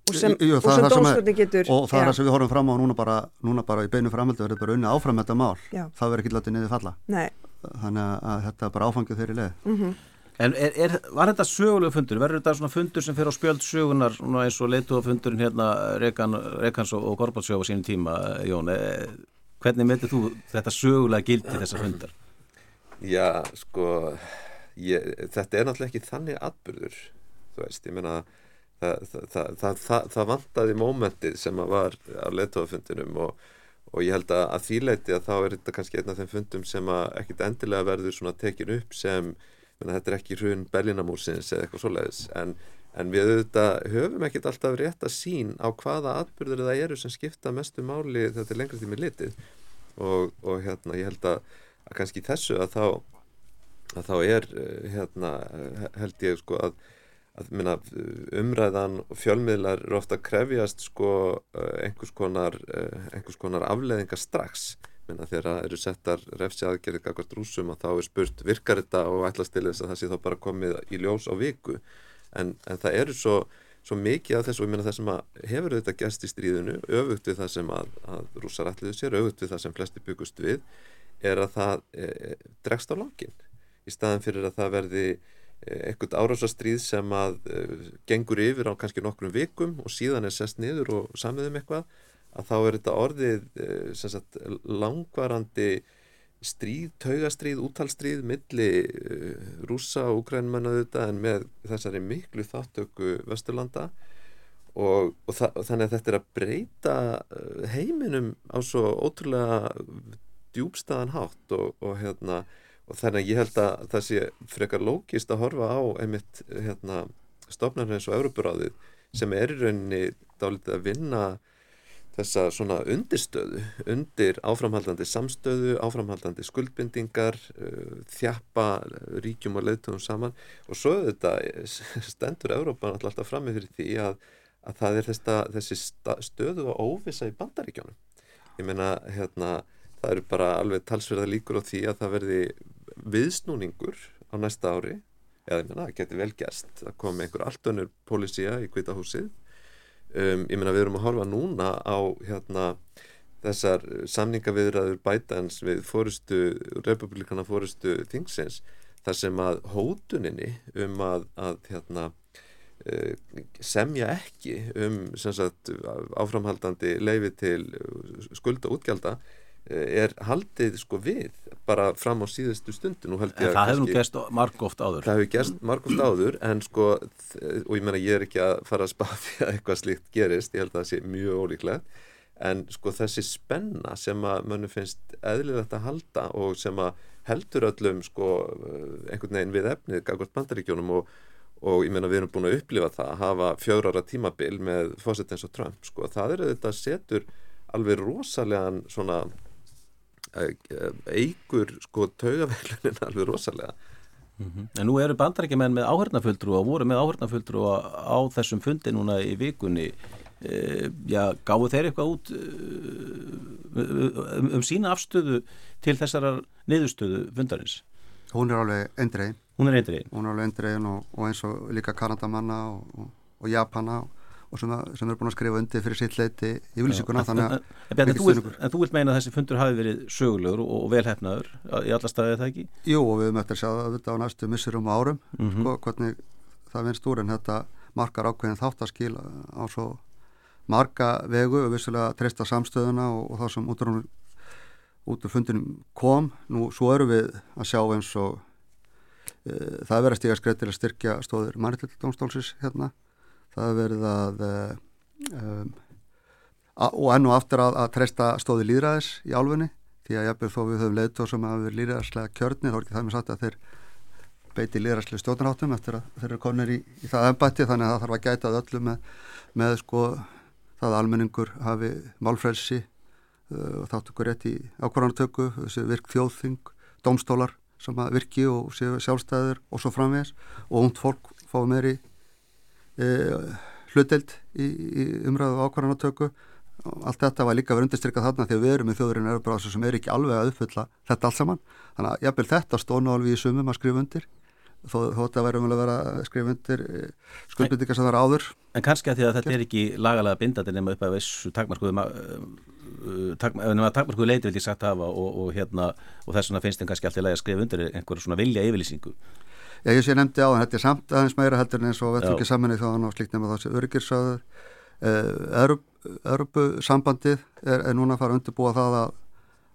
og sem, sem dómsvöldin getur og það er það sem við horfum fram á núna bara, núna bara í beinu framhaldi verður bara unni áfram þetta mál Já. það verður ekki látið niður falla Nei. þannig að þetta er bara áfangið þeirri leið mm -hmm. En er, er, var þetta sögulega fundur? Verður þetta svona fundur sem fyrir á spjöld sögunar eins og leituða fundurinn hérna Rekan, Rekans og, og Gorbatsjó á sínum tíma, Jón? E, hvernig myndir þú þetta sögulega gildi þessa fundar? Já, sko, ég, þetta er náttúrulega ekki þannig atbyrður, þú veist, ég meina það, það, það, það vantaði mómentið sem var á leituðafundinum og, og ég held að, að þýleiti að þá er þetta kannski einn af þeim fundum sem ekkit endilega verður svona tekin upp sem þetta er ekki hrun Berlinamúrsins eða eitthvað svoleiðis en, en við auðvitað höfum ekkert alltaf rétt að sín á hvaða atbyrður það eru sem skipta mestu máli þetta er lengra tími litið. Og, og hérna ég held að, að kannski þessu að þá, að þá er eh, hérna held ég sko að, að minna, umræðan og fjölmiðlar eru ofta að krefjast sko eh, einhvers konar, eh, einhvers konar afleðingar strax. Minna þegar það eru settar refsi aðgerðið kakvart rúsum og þá er spurt virkar þetta og ætlast til þess að það sé þá bara komið í ljós á viku? En, en það eru svo, svo mikið af þessu og ég minna það sem að hefur þetta gæst í stríðinu öfugt við það sem að, að rúsar ætliðu sér, öfugt við það sem flesti byggust við er að það e, dregst á langin í staðan fyrir að það verði eitthvað árásastríð sem að e, gengur yfir á kannski nokkrum vikum og síðan er sest niður og samiðum eitthvað að þá er þetta orðið eh, sagt, langvarandi stríð, taugastríð, útalstríð milli eh, rúsa og ukrænmennu þetta en með þessari miklu þáttöku Vesturlanda. Og, og, og þannig að þetta er að breyta eh, heiminum á svo ótrúlega djúbstæðan hátt og, og hérna og þannig að ég held að það sé frekar lógist að horfa á einmitt hérna, stofnarinn eins og Európaráðið sem er í rauninni dálítið að vinna þessa svona undirstöðu, undir áframhaldandi samstöðu, áframhaldandi skuldbindingar, uh, þjappa ríkjum og leðtugum saman og svo þetta stendur Európa alltaf fram með því að, að það er þessa, þessi stöðu og óvisa í bandaríkjónum. Ég meina, hérna, það eru bara alveg talsverða líkur á því að það verði viðsnúningur á næsta ári, eða ég meina, það getur vel gerst. Að koma einhver allt önnur pólísía í kvitahúsið Um, ég meina við erum að horfa núna á hérna, þessar samningaviðræður bætans við fórustu, republikana fórustu þingsins þar sem að hótuninni um að, að hérna, uh, semja ekki um sagt, áframhaldandi leifi til skulda útgjalda er haldið sko við bara fram á síðustu stundin en það hefur gerst margóft áður. Það hefur gerst margóft áður en sko og ég menna ég er ekki að fara að spaði að eitthvað slíkt gerist, ég held að það sé mjög ólíklegt. En sko þessi spenna sem að mönnu finnst eðlilegt að halda og sem að heldur öllum sko einhvern veginn við efnið gagvart bandaríkjónum og, og ég menna við erum búin að upplifa það að hafa fjórara tímabil með fósettins og Trump sko. Það er þetta setur alveg rosalega svona eigur sko taugaveilunin alveg rosalega mm -hmm. En nú eru bandarækjumenn með áhörnafulltrú og voru með áhörnafulltrú á þessum fundi núna í vikunni e, já, gáðu þeir eitthvað út um, um sína afstöðu til þessara niðurstöðu fundarins? hún er alveg endrein hún er endrein hún er alveg endrein og, og eins og líka Kanadamanna og, og, og Japana og sem, að, sem er búin að skrifa undir fyrir sitt leiti í vilsíkuna en, en, en, en þú vilt meina að þessi fundur hafi verið sögulegur og velhæfnaður í alla staðið það ekki? Jú og við möttum að sjá þetta á næstu missurum árum mm -hmm. sko, hvernig það finnst úr en þetta margar ákveðin þáttaskil á svo marga vegu og vissulega treysta samstöðuna og, og það sem út úr, út úr fundinum kom nú svo eru við að sjá eins og e, það er verið að til að styrkja stóðir mannitildómstólsis hérna það er verið að um, og enn og aftur að, að treysta stóði líðræðis í álfunni því að jafnveg þó við höfum leiðtóð sem hafa verið líðræðislega kjörni þá er ekki það með satt að þeir beiti líðræðislega stjórnarháttum eftir að þeir eru konir í, í það ennbætti þannig að það þarf að gæta öllu með, með sko það að almenningur hafi málfrelsi uh, og þáttu ykkur rétt í ákvarðanatöku virk þjóðþing, domstólar sem að virki og sjálfstæður og svo framvegs og und fólk fá meiri e, hluteld í, í umræðu ákvarðanatöku. Allt þetta var líka verið undirstrykkað þarna að við erum með þjóðurinn erfbráðsum sem er ekki alveg að uppfylla þetta allt saman. Þannig að jafnvel þetta stónu alveg í sumum að skrifa undir þó, þó þetta verður vel að vera að skrifa undir e, skuldbyttingar sem það er áður. En kannski að því að þetta er ekki lagalega bindandi nema upp af þessu takmarskuðu takmarskuðu leiti vil ég sagt hafa og, og, hérna, og þess vegna finnst þeim kannski alltaf að skrifa undir einhverjum svona vilja yfirlýsingu Já, ég sé nefndi á þann, þetta er samt aðeins meira heldur en eins og vettur ekki saman í þáðan og slíkt nema þessi öryggirsöður. Örubu eh, sambandið er, er núna að fara að undirbúa það að,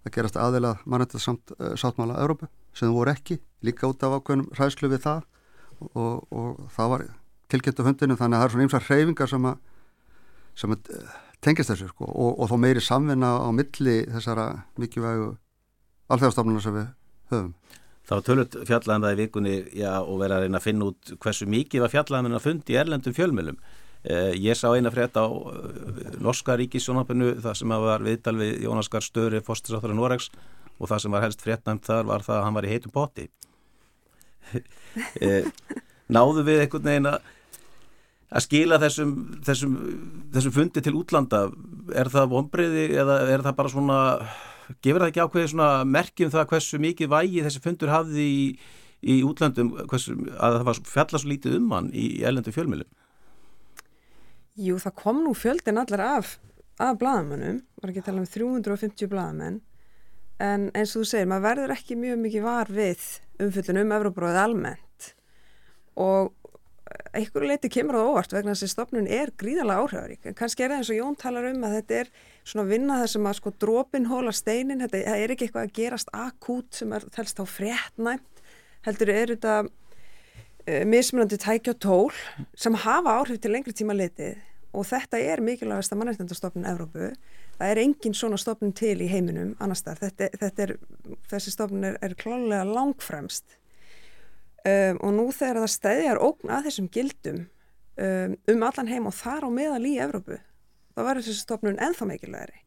að gerast aðeila mannættið samt uh, sáttmála Örubu sem voru ekki, líka út af ákveðnum ræðslu við það og, og það var tilgættu hundinu þannig að það er svona ymsar hreyfingar sem að, sem að uh, tengist þessu sko og, og þó meiri samvinna á milli þessara mikilvægu alþjóðstofnuna sem við höfum. Það var tölvöld fjallaðan um það í vikunni já, og verið að reyna að finna út hversu mikið var fjallaðan að fundi í erlendum fjölmjölum. Eh, ég sá eina frétt á uh, Norska ríkissjónarpinu það sem var viðtal við Jónaskar Störi, fórstisáttur af Noregs og það sem var helst fréttnæmt þar var það að hann var í heitum poti. eh, náðu við einhvern veginn að að skila þessum, þessum, þessum fundi til útlanda er það vonbreiði eða er það bara svona gefur það ekki ákveði svona merkjum það hversu mikið vægi þessi fundur hafði í, í útlandum hversu, að það var fjalla svo lítið um hann í ellendu fjölmjölum? Jú, það kom nú fjöldin allar af, af bladamönnum, var ekki að tala um 350 bladamenn en eins og þú segir, maður verður ekki mjög mikið var við umfjöldin um Evróbróðið almennt og einhverju leiti kemur það óvart vegna þess að stofnun er gríðalega áhrifarík. En kannski er það eins og Jón talar um að þetta er svona vinna þess að sko drópin hóla steinin, þetta er ekki eitthvað að gerast akút sem er þelst á fréttnæmt heldur er þetta uh, mismunandi tækja tól sem hafa áhrif til lengri tíma litið. Og þetta er mikilvægast að mannættendastofnun Evrópu, það er engin svona stofnun til í heiminum annars þar, þetta, þetta er, þessi stofnun er, er klálega langfremst um, og nú þegar það stæðjar ógn að þessum gildum um, um allan heim og þar á meðal í Evrópu þá verður þessi stofnun ennþá mikilvægri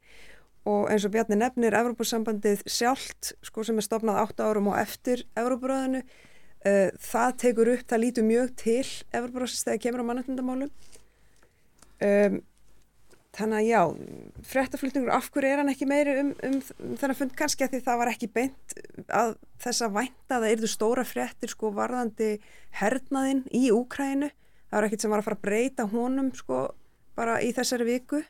og eins og Bjarni nefnir Evrópusambandið sjálft sko sem er stofnað 8 árum og eftir Evrópuröðinu uh, það tekur upp, það lítur mjög til Evrópuröðsins þegar kemur á mannættindamálum um, þannig að já frettaflutningur, af hverju er hann ekki meiri um, um, um þennan fund? Kannski að því það var ekki beint að þess að vænta að það erðu stóra frettir sko varðandi hernaðinn í Úkrænu það var ekkit sem var að fara að breyta honum sko bara í þessari viku.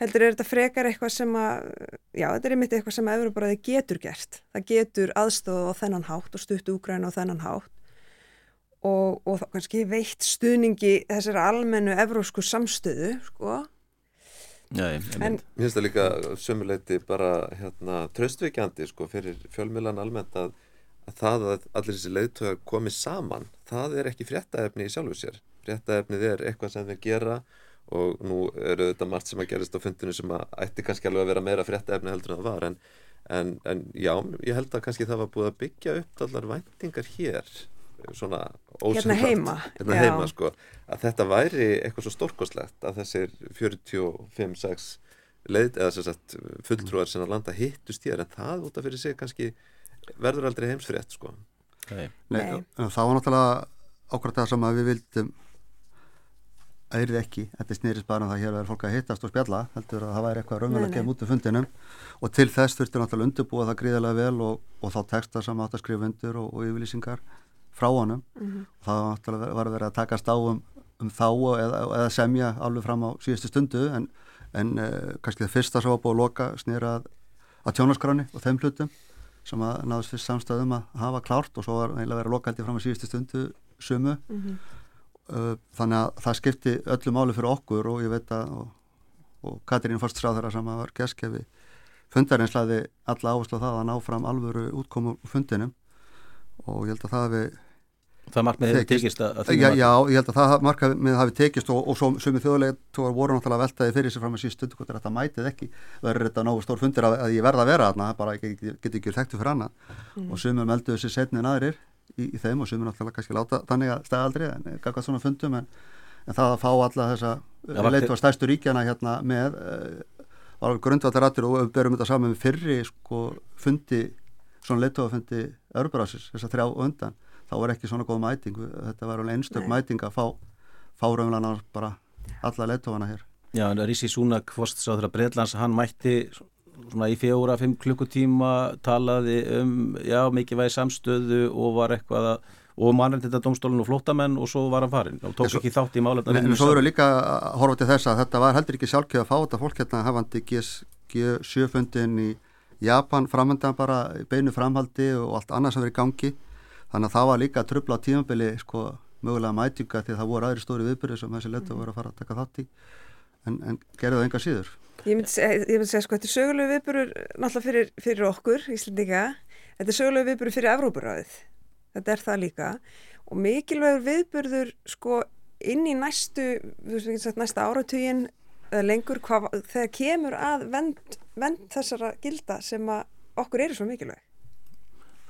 Heldur er þetta frekar eitthvað sem að já, þetta er einmitt eitthvað sem að Európaræði getur gert. Það getur aðstofa á þennan hátt og stuttu Úgræna á þennan hátt. Og, og kannski veitt stuðningi þessari almennu evrósku samstöðu sko Ég, en, Mér finnst það líka sömuleiti bara hérna, tröstveikjandi sko, fyrir fjölmjölan almennt að, að það að allir þessi leiðtöðar komi saman, það er ekki fréttaefni í sjálfu sér. Fréttaefnið er eitthvað sem þeir gera og nú eru þetta margt sem að gerist á fundinu sem að ætti kannski alveg að vera meira fréttaefni heldur en það var en, en, en já, ég held að kannski það var búið að byggja upp allar væntingar hér svona ósynlagt hérna heima, hérna heima sko, að þetta væri eitthvað svo stórkoslegt að þessir 45-6 leið, eða sem sagt fulltrúar sem að landa hittust hér en það út af fyrir sig kannski verður aldrei heimsfrétt sko. Nei. Nei, það var náttúrulega ákvæmt það sem að við vildum er ekki, þetta snýrist bara um það að hér verður fólk að hittast og spjalla, heldur að það væri eitthvað raunverulega að kemja út af fundinum. Og til þess þurftur náttúrulega undirbúa það gríðarlega vel og, og þá texta sem átt að skrifa undir og, og yfirlýsingar frá honum mm -hmm. og það var að vera að takast á um, um þá eða, eða semja alveg fram á síðustu stundu en, en uh, kannski það fyrsta sem var búið að loka snýra að, að tjónaskráni og þeim hlutum sem að náðast fyrst samstöðum að hafa klárt og svo var eiginlega verið að loka haldið fram á síðustu stundu sumu mm -hmm. Uh, þannig að það skipti öllu máli fyrir okkur og ég veit að og, og Katrín Forststráðara sem var geskefi fundarins laði alla áherslu á það að ná fram alvöru útkomu fundinum og ég held að það hefði Það markmið hefði tekist. að, að já, já, ég held að það markmið hefði tekist og, og svo sumið þjóðlega tóar voru náttúrulega veltaði fyrir sig fram að síðan stundu hvort þetta mætið ekki. Verður þetta náðu stór fundir að, að ég verða að vera þarna bara getur get ekki þekktu fyrir hana mm. og sumið melduðu sér setnið aðrir í, í þeim og sem er náttúrulega kannski láta þannig að stæða aldrei en eitthvað svona fundum en, en það að fá alla þessa leitu að stæstu ríkjana hérna með uh, var grundvallarættur og við berum þetta saman með fyrri sko fundi svona fundi örburásis þess að þrjá undan þá var ekki svona góð mæting þetta var alveg einstök mæting að fá fáröfnlanar bara alla leitofana hér. Já en Rísi Súnak fórstsáður að Breitlands hann mætti svona í fjóra, fimm klukkutíma talaði um, já, mikið vægi samstöðu og var eitthvað að og mannreitita domstólun og flótamenn og svo var hann farin og tók svo, ekki þátt í málefna En svo eru líka að horfa til þess að þetta var heldur ekki sjálfkjöð að fá þetta fólk hérna hafandi G7-fundin í Japan framöndan bara beinu framhaldi og allt annað sem verið í gangi. Þannig að það var líka að trubla á tímabili sko mögulega mætinga því að það voru aðri stóri viðbyrði sem þessi letu voru að fara að taka þátt í. En, en gerði það enga síður. Ég myndi segja, segja sko, þetta er sögulegu viðburur náttúrulega fyrir, fyrir okkur, Íslandinga, þetta er sögulegu viðburur fyrir Evrópuráðið, þetta er það líka. Og mikilvægur viðburður sko inn í næstu, næsta áratugin lengur hvað, þegar kemur að vend, vend þessara gilda sem að okkur eru svo mikilvæg.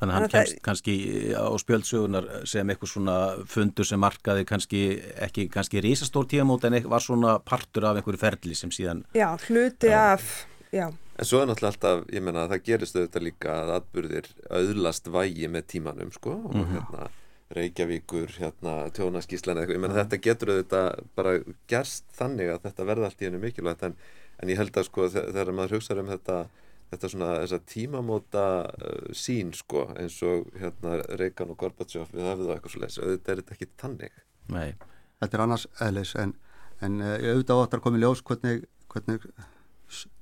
Þannig að hann kemst það... kannski á spjöldsögunar sem eitthvað svona fundur sem markaði kannski ekki kannski rísastór tíamót en var svona partur af einhverju ferli sem síðan... Já, hluti já. af... Já. En svo er náttúrulega alltaf, ég menna að það gerist auðvitað líka að atbyrðir auðlast vægi með tímanum sko og mm -hmm. hérna Reykjavíkur, hérna tjónaskíslan eða eitthvað, ég menna þetta getur auðvitað bara gerst þannig að þetta verða allt í hennu mikilvægt en, en ég held að sko þegar maður hugsaður um þetta þetta svona þessa tímamóta uh, sín sko eins og hérna Reykján og Gorbachev við hafum það eitthvað svo leiðis auðvitað er þetta ekki tannig Nei. Þetta er annars eðlis en, en uh, auðvitað áttar komið ljós hvernig, hvernig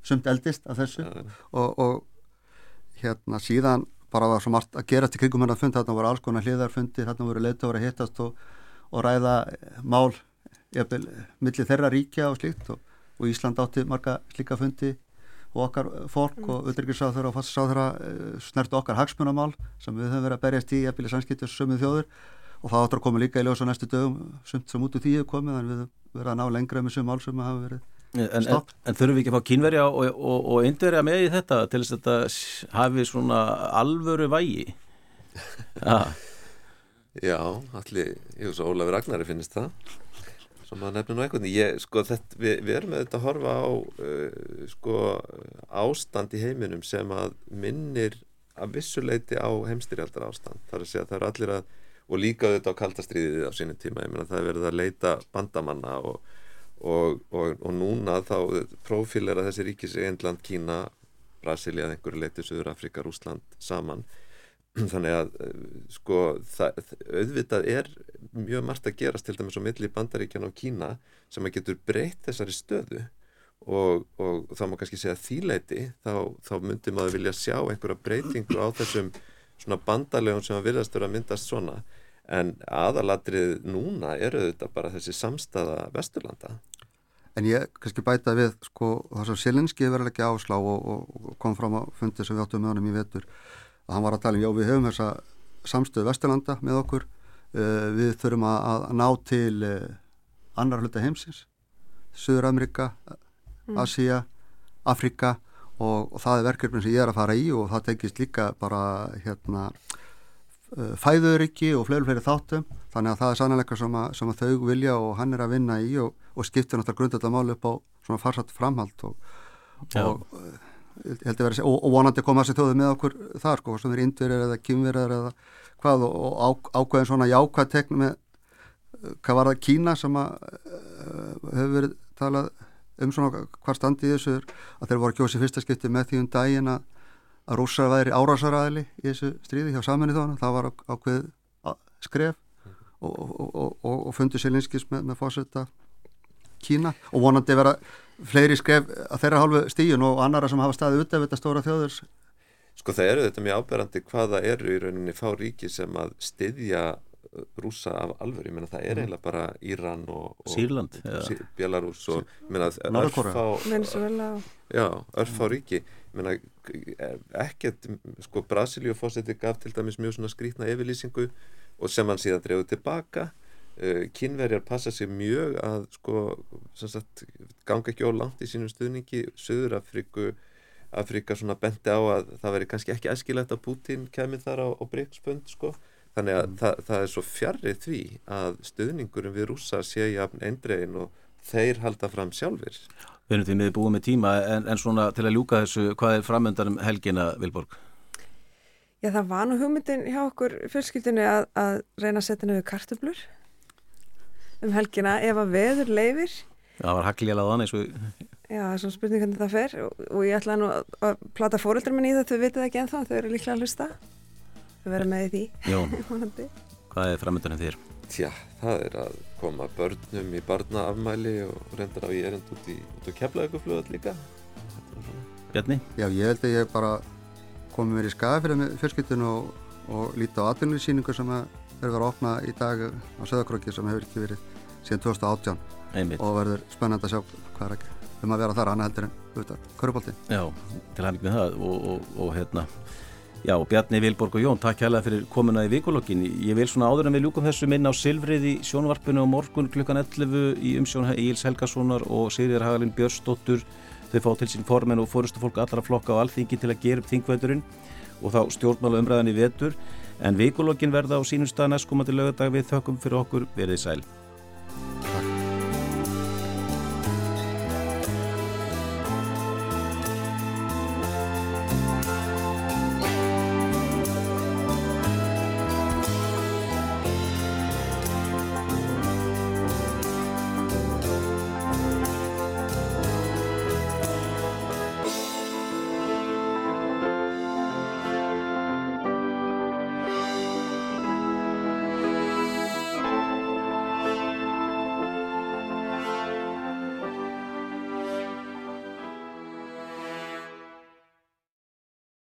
sumt eldist af þessu ja. og, og hérna síðan bara var svo margt að gerast í krigum hennar fund. Þarna voru alls konar hliðarfundi þarna voru leitu að hittast og, og ræða mál jafnvel, millir þeirra ríkja og slíkt. Og, og Ísland átti marga slíka fundi og okkar fólk mm. og auðvitað og fastsáþurra eh, snert okkar hagsmunamál sem við höfum verið að berjast í eða samskiptjast sömuð þjóður og það áttur að koma líka í ljós á næstu dögum sumt sem út úr því hefur komið en við verðum að ná lengra með sömum mál sem hafa verið En, en, en þurfum við ekki að fá kínverja og, og, og indverja með í þetta til þess að þetta hafi svona alvöru vægi? ja. Já, allir, ég veist að Ólafur Ragnari finnist það. Sem að nefna nú eitthvað. Ég, sko, þetta, við, við erum auðvitað að horfa á uh, sko, ástand í heiminum sem að minnir að vissuleiti á heimstyrjaldar ástand þar að segja að það er allir að og líka auðvitað á kaldastriðið á sínum tíma. Ég meina það er verið að leita bandamanna og, og, og, og núna þá profilera þessi ríkis Einland, Kína, Brasilia einhverju leiti, Suður Afrika, Rúsland saman. Þannig að eh, sko það, auðvitað er mjög margt að gerast til dæmis á milli bandaríkjan á Kína sem að getur breytt þessari stöðu. Og, og þá má kannski segja þýleiti þá, þá myndir maður vilja sjá einhverja breytingu á þessum svona bandalegum sem að virðast vera að myndast svona en aðalatrið núna eru auðvitað bara þessi samstaða Vesturlanda En ég kannski bæta við sko það sem Selinski verður ekki áslá og, og kom fram á fundi sem við áttum með honum í vetur að hann var að tala um, já við höfum þessa samstöðu Vesturlanda með okkur uh, við þurfum að, að ná til uh, annar hluta heimsins Suður Amerika mm. Asia, Afrika og, og það er verkefni sem ég er að fara í og það tekist líka bara hérna fæðuriki og fleiri fleiri þáttum. Þannig að það er sannleika sem, sem að þau vilja og hann er að vinna í og, og skiptir náttúrulega grundölda máli upp á svona farsatt framhald og, og Verið, og, og vonandi koma þessi þjóðu með okkur þar sko, sem er indverðir eða kymverðir eða hvað og, ákveðin svona jákvæð tekn með hvað var það Kína sem að hefur verið talað um svona hvað standið þessu að þeir voru að kjósi fyrsta skipti með því um daginn að, að rússar væri árásaræðili í þessu stríði hjá saminni þóna það var ákveð skref og, og, og, og fundu Selinskis með, með fósetta Kína og vonandi vera fleiri skref að þeirra hálfu stíun og annara sem hafa staðið út af þetta stóra þjóðurs Sko það eru þetta mjög áberandi hvaða eru í rauninni fá ríki sem að styðja rúsa af alveg, ég meina það er mhm. eiginlega bara Íran og, og Sýrland, Belarus og Norðkóra Já, örfá ríki. Meina, ekkert sko Brasilíu fósetti gaf til dæmis mjög svona skrítna yfirlýsingu og sem hann síðan drefði tilbaka. Uh, kynverjar passa sér mjög að sko sagt, ganga ekki ólangt í sínum stuðningi Suður Afriku Afrika svona bendi á að það veri kannski ekki æskilegt að Putin kemur þar á, á Bríkspönd sko þannig að mm. það, það er svo fjarrið því að stuðningurum við rúsa sé jafn eindregin og þeir halda fram sjálfur Við erum því miður búið með tíma en, en svona til að ljúka þessu, hvað er framöndan um helgina Vilborg? Já það var nú hugmyndin hjá okkur fjölskyldinu að, að reyna að setja nefnir kartublur um helgina ef að veður leifir Það var haglíla á þann eins og Já, það er svona spurning hvernig það fer og, og ég ætla nú að, að plata fóröldar minn í það, þau vitið ekki ennþá, þau eru líklega að hlusta að vera með því. Hvað er framöndanum þér? Tja, það er að koma börnum í barnaafmæli og reyndar á ég erend út í, í keflauguflöðat líka. Bjarni? Já, ég held að ég bara komið mér í skaga fyrir með fjölskyttun og, og líti á atvinnulísýningu sem er verið að opna í dag á Söðakröki sem hefur ekki verið síðan 2018 Einmitt. og verður spennand að sjá hvað er ekki um að vera þar annað heldur en auðvitað. Körubolti Já, til hann ekki með það og, og, og hérna Já, Bjarni Vilborg og Jón, takk hella fyrir komuna í vikulokkin. Ég vil svona áður en við ljúkum þessu minna á Silfrið í sjónvarpinu og morgun klukkan 11 í umsjón Íls Helgasonar og Sigriðar Hagalinn Björnsdóttur. Þau fá til sín formen og fórustu fólk allra flokka á alþingi til að gera upp þingvæturinn og þá stjórnmála umræðan í vetur. En vikulokkin verða á sínum stað næstkomandi lögadag við þökkum fyrir okkur verið sæl.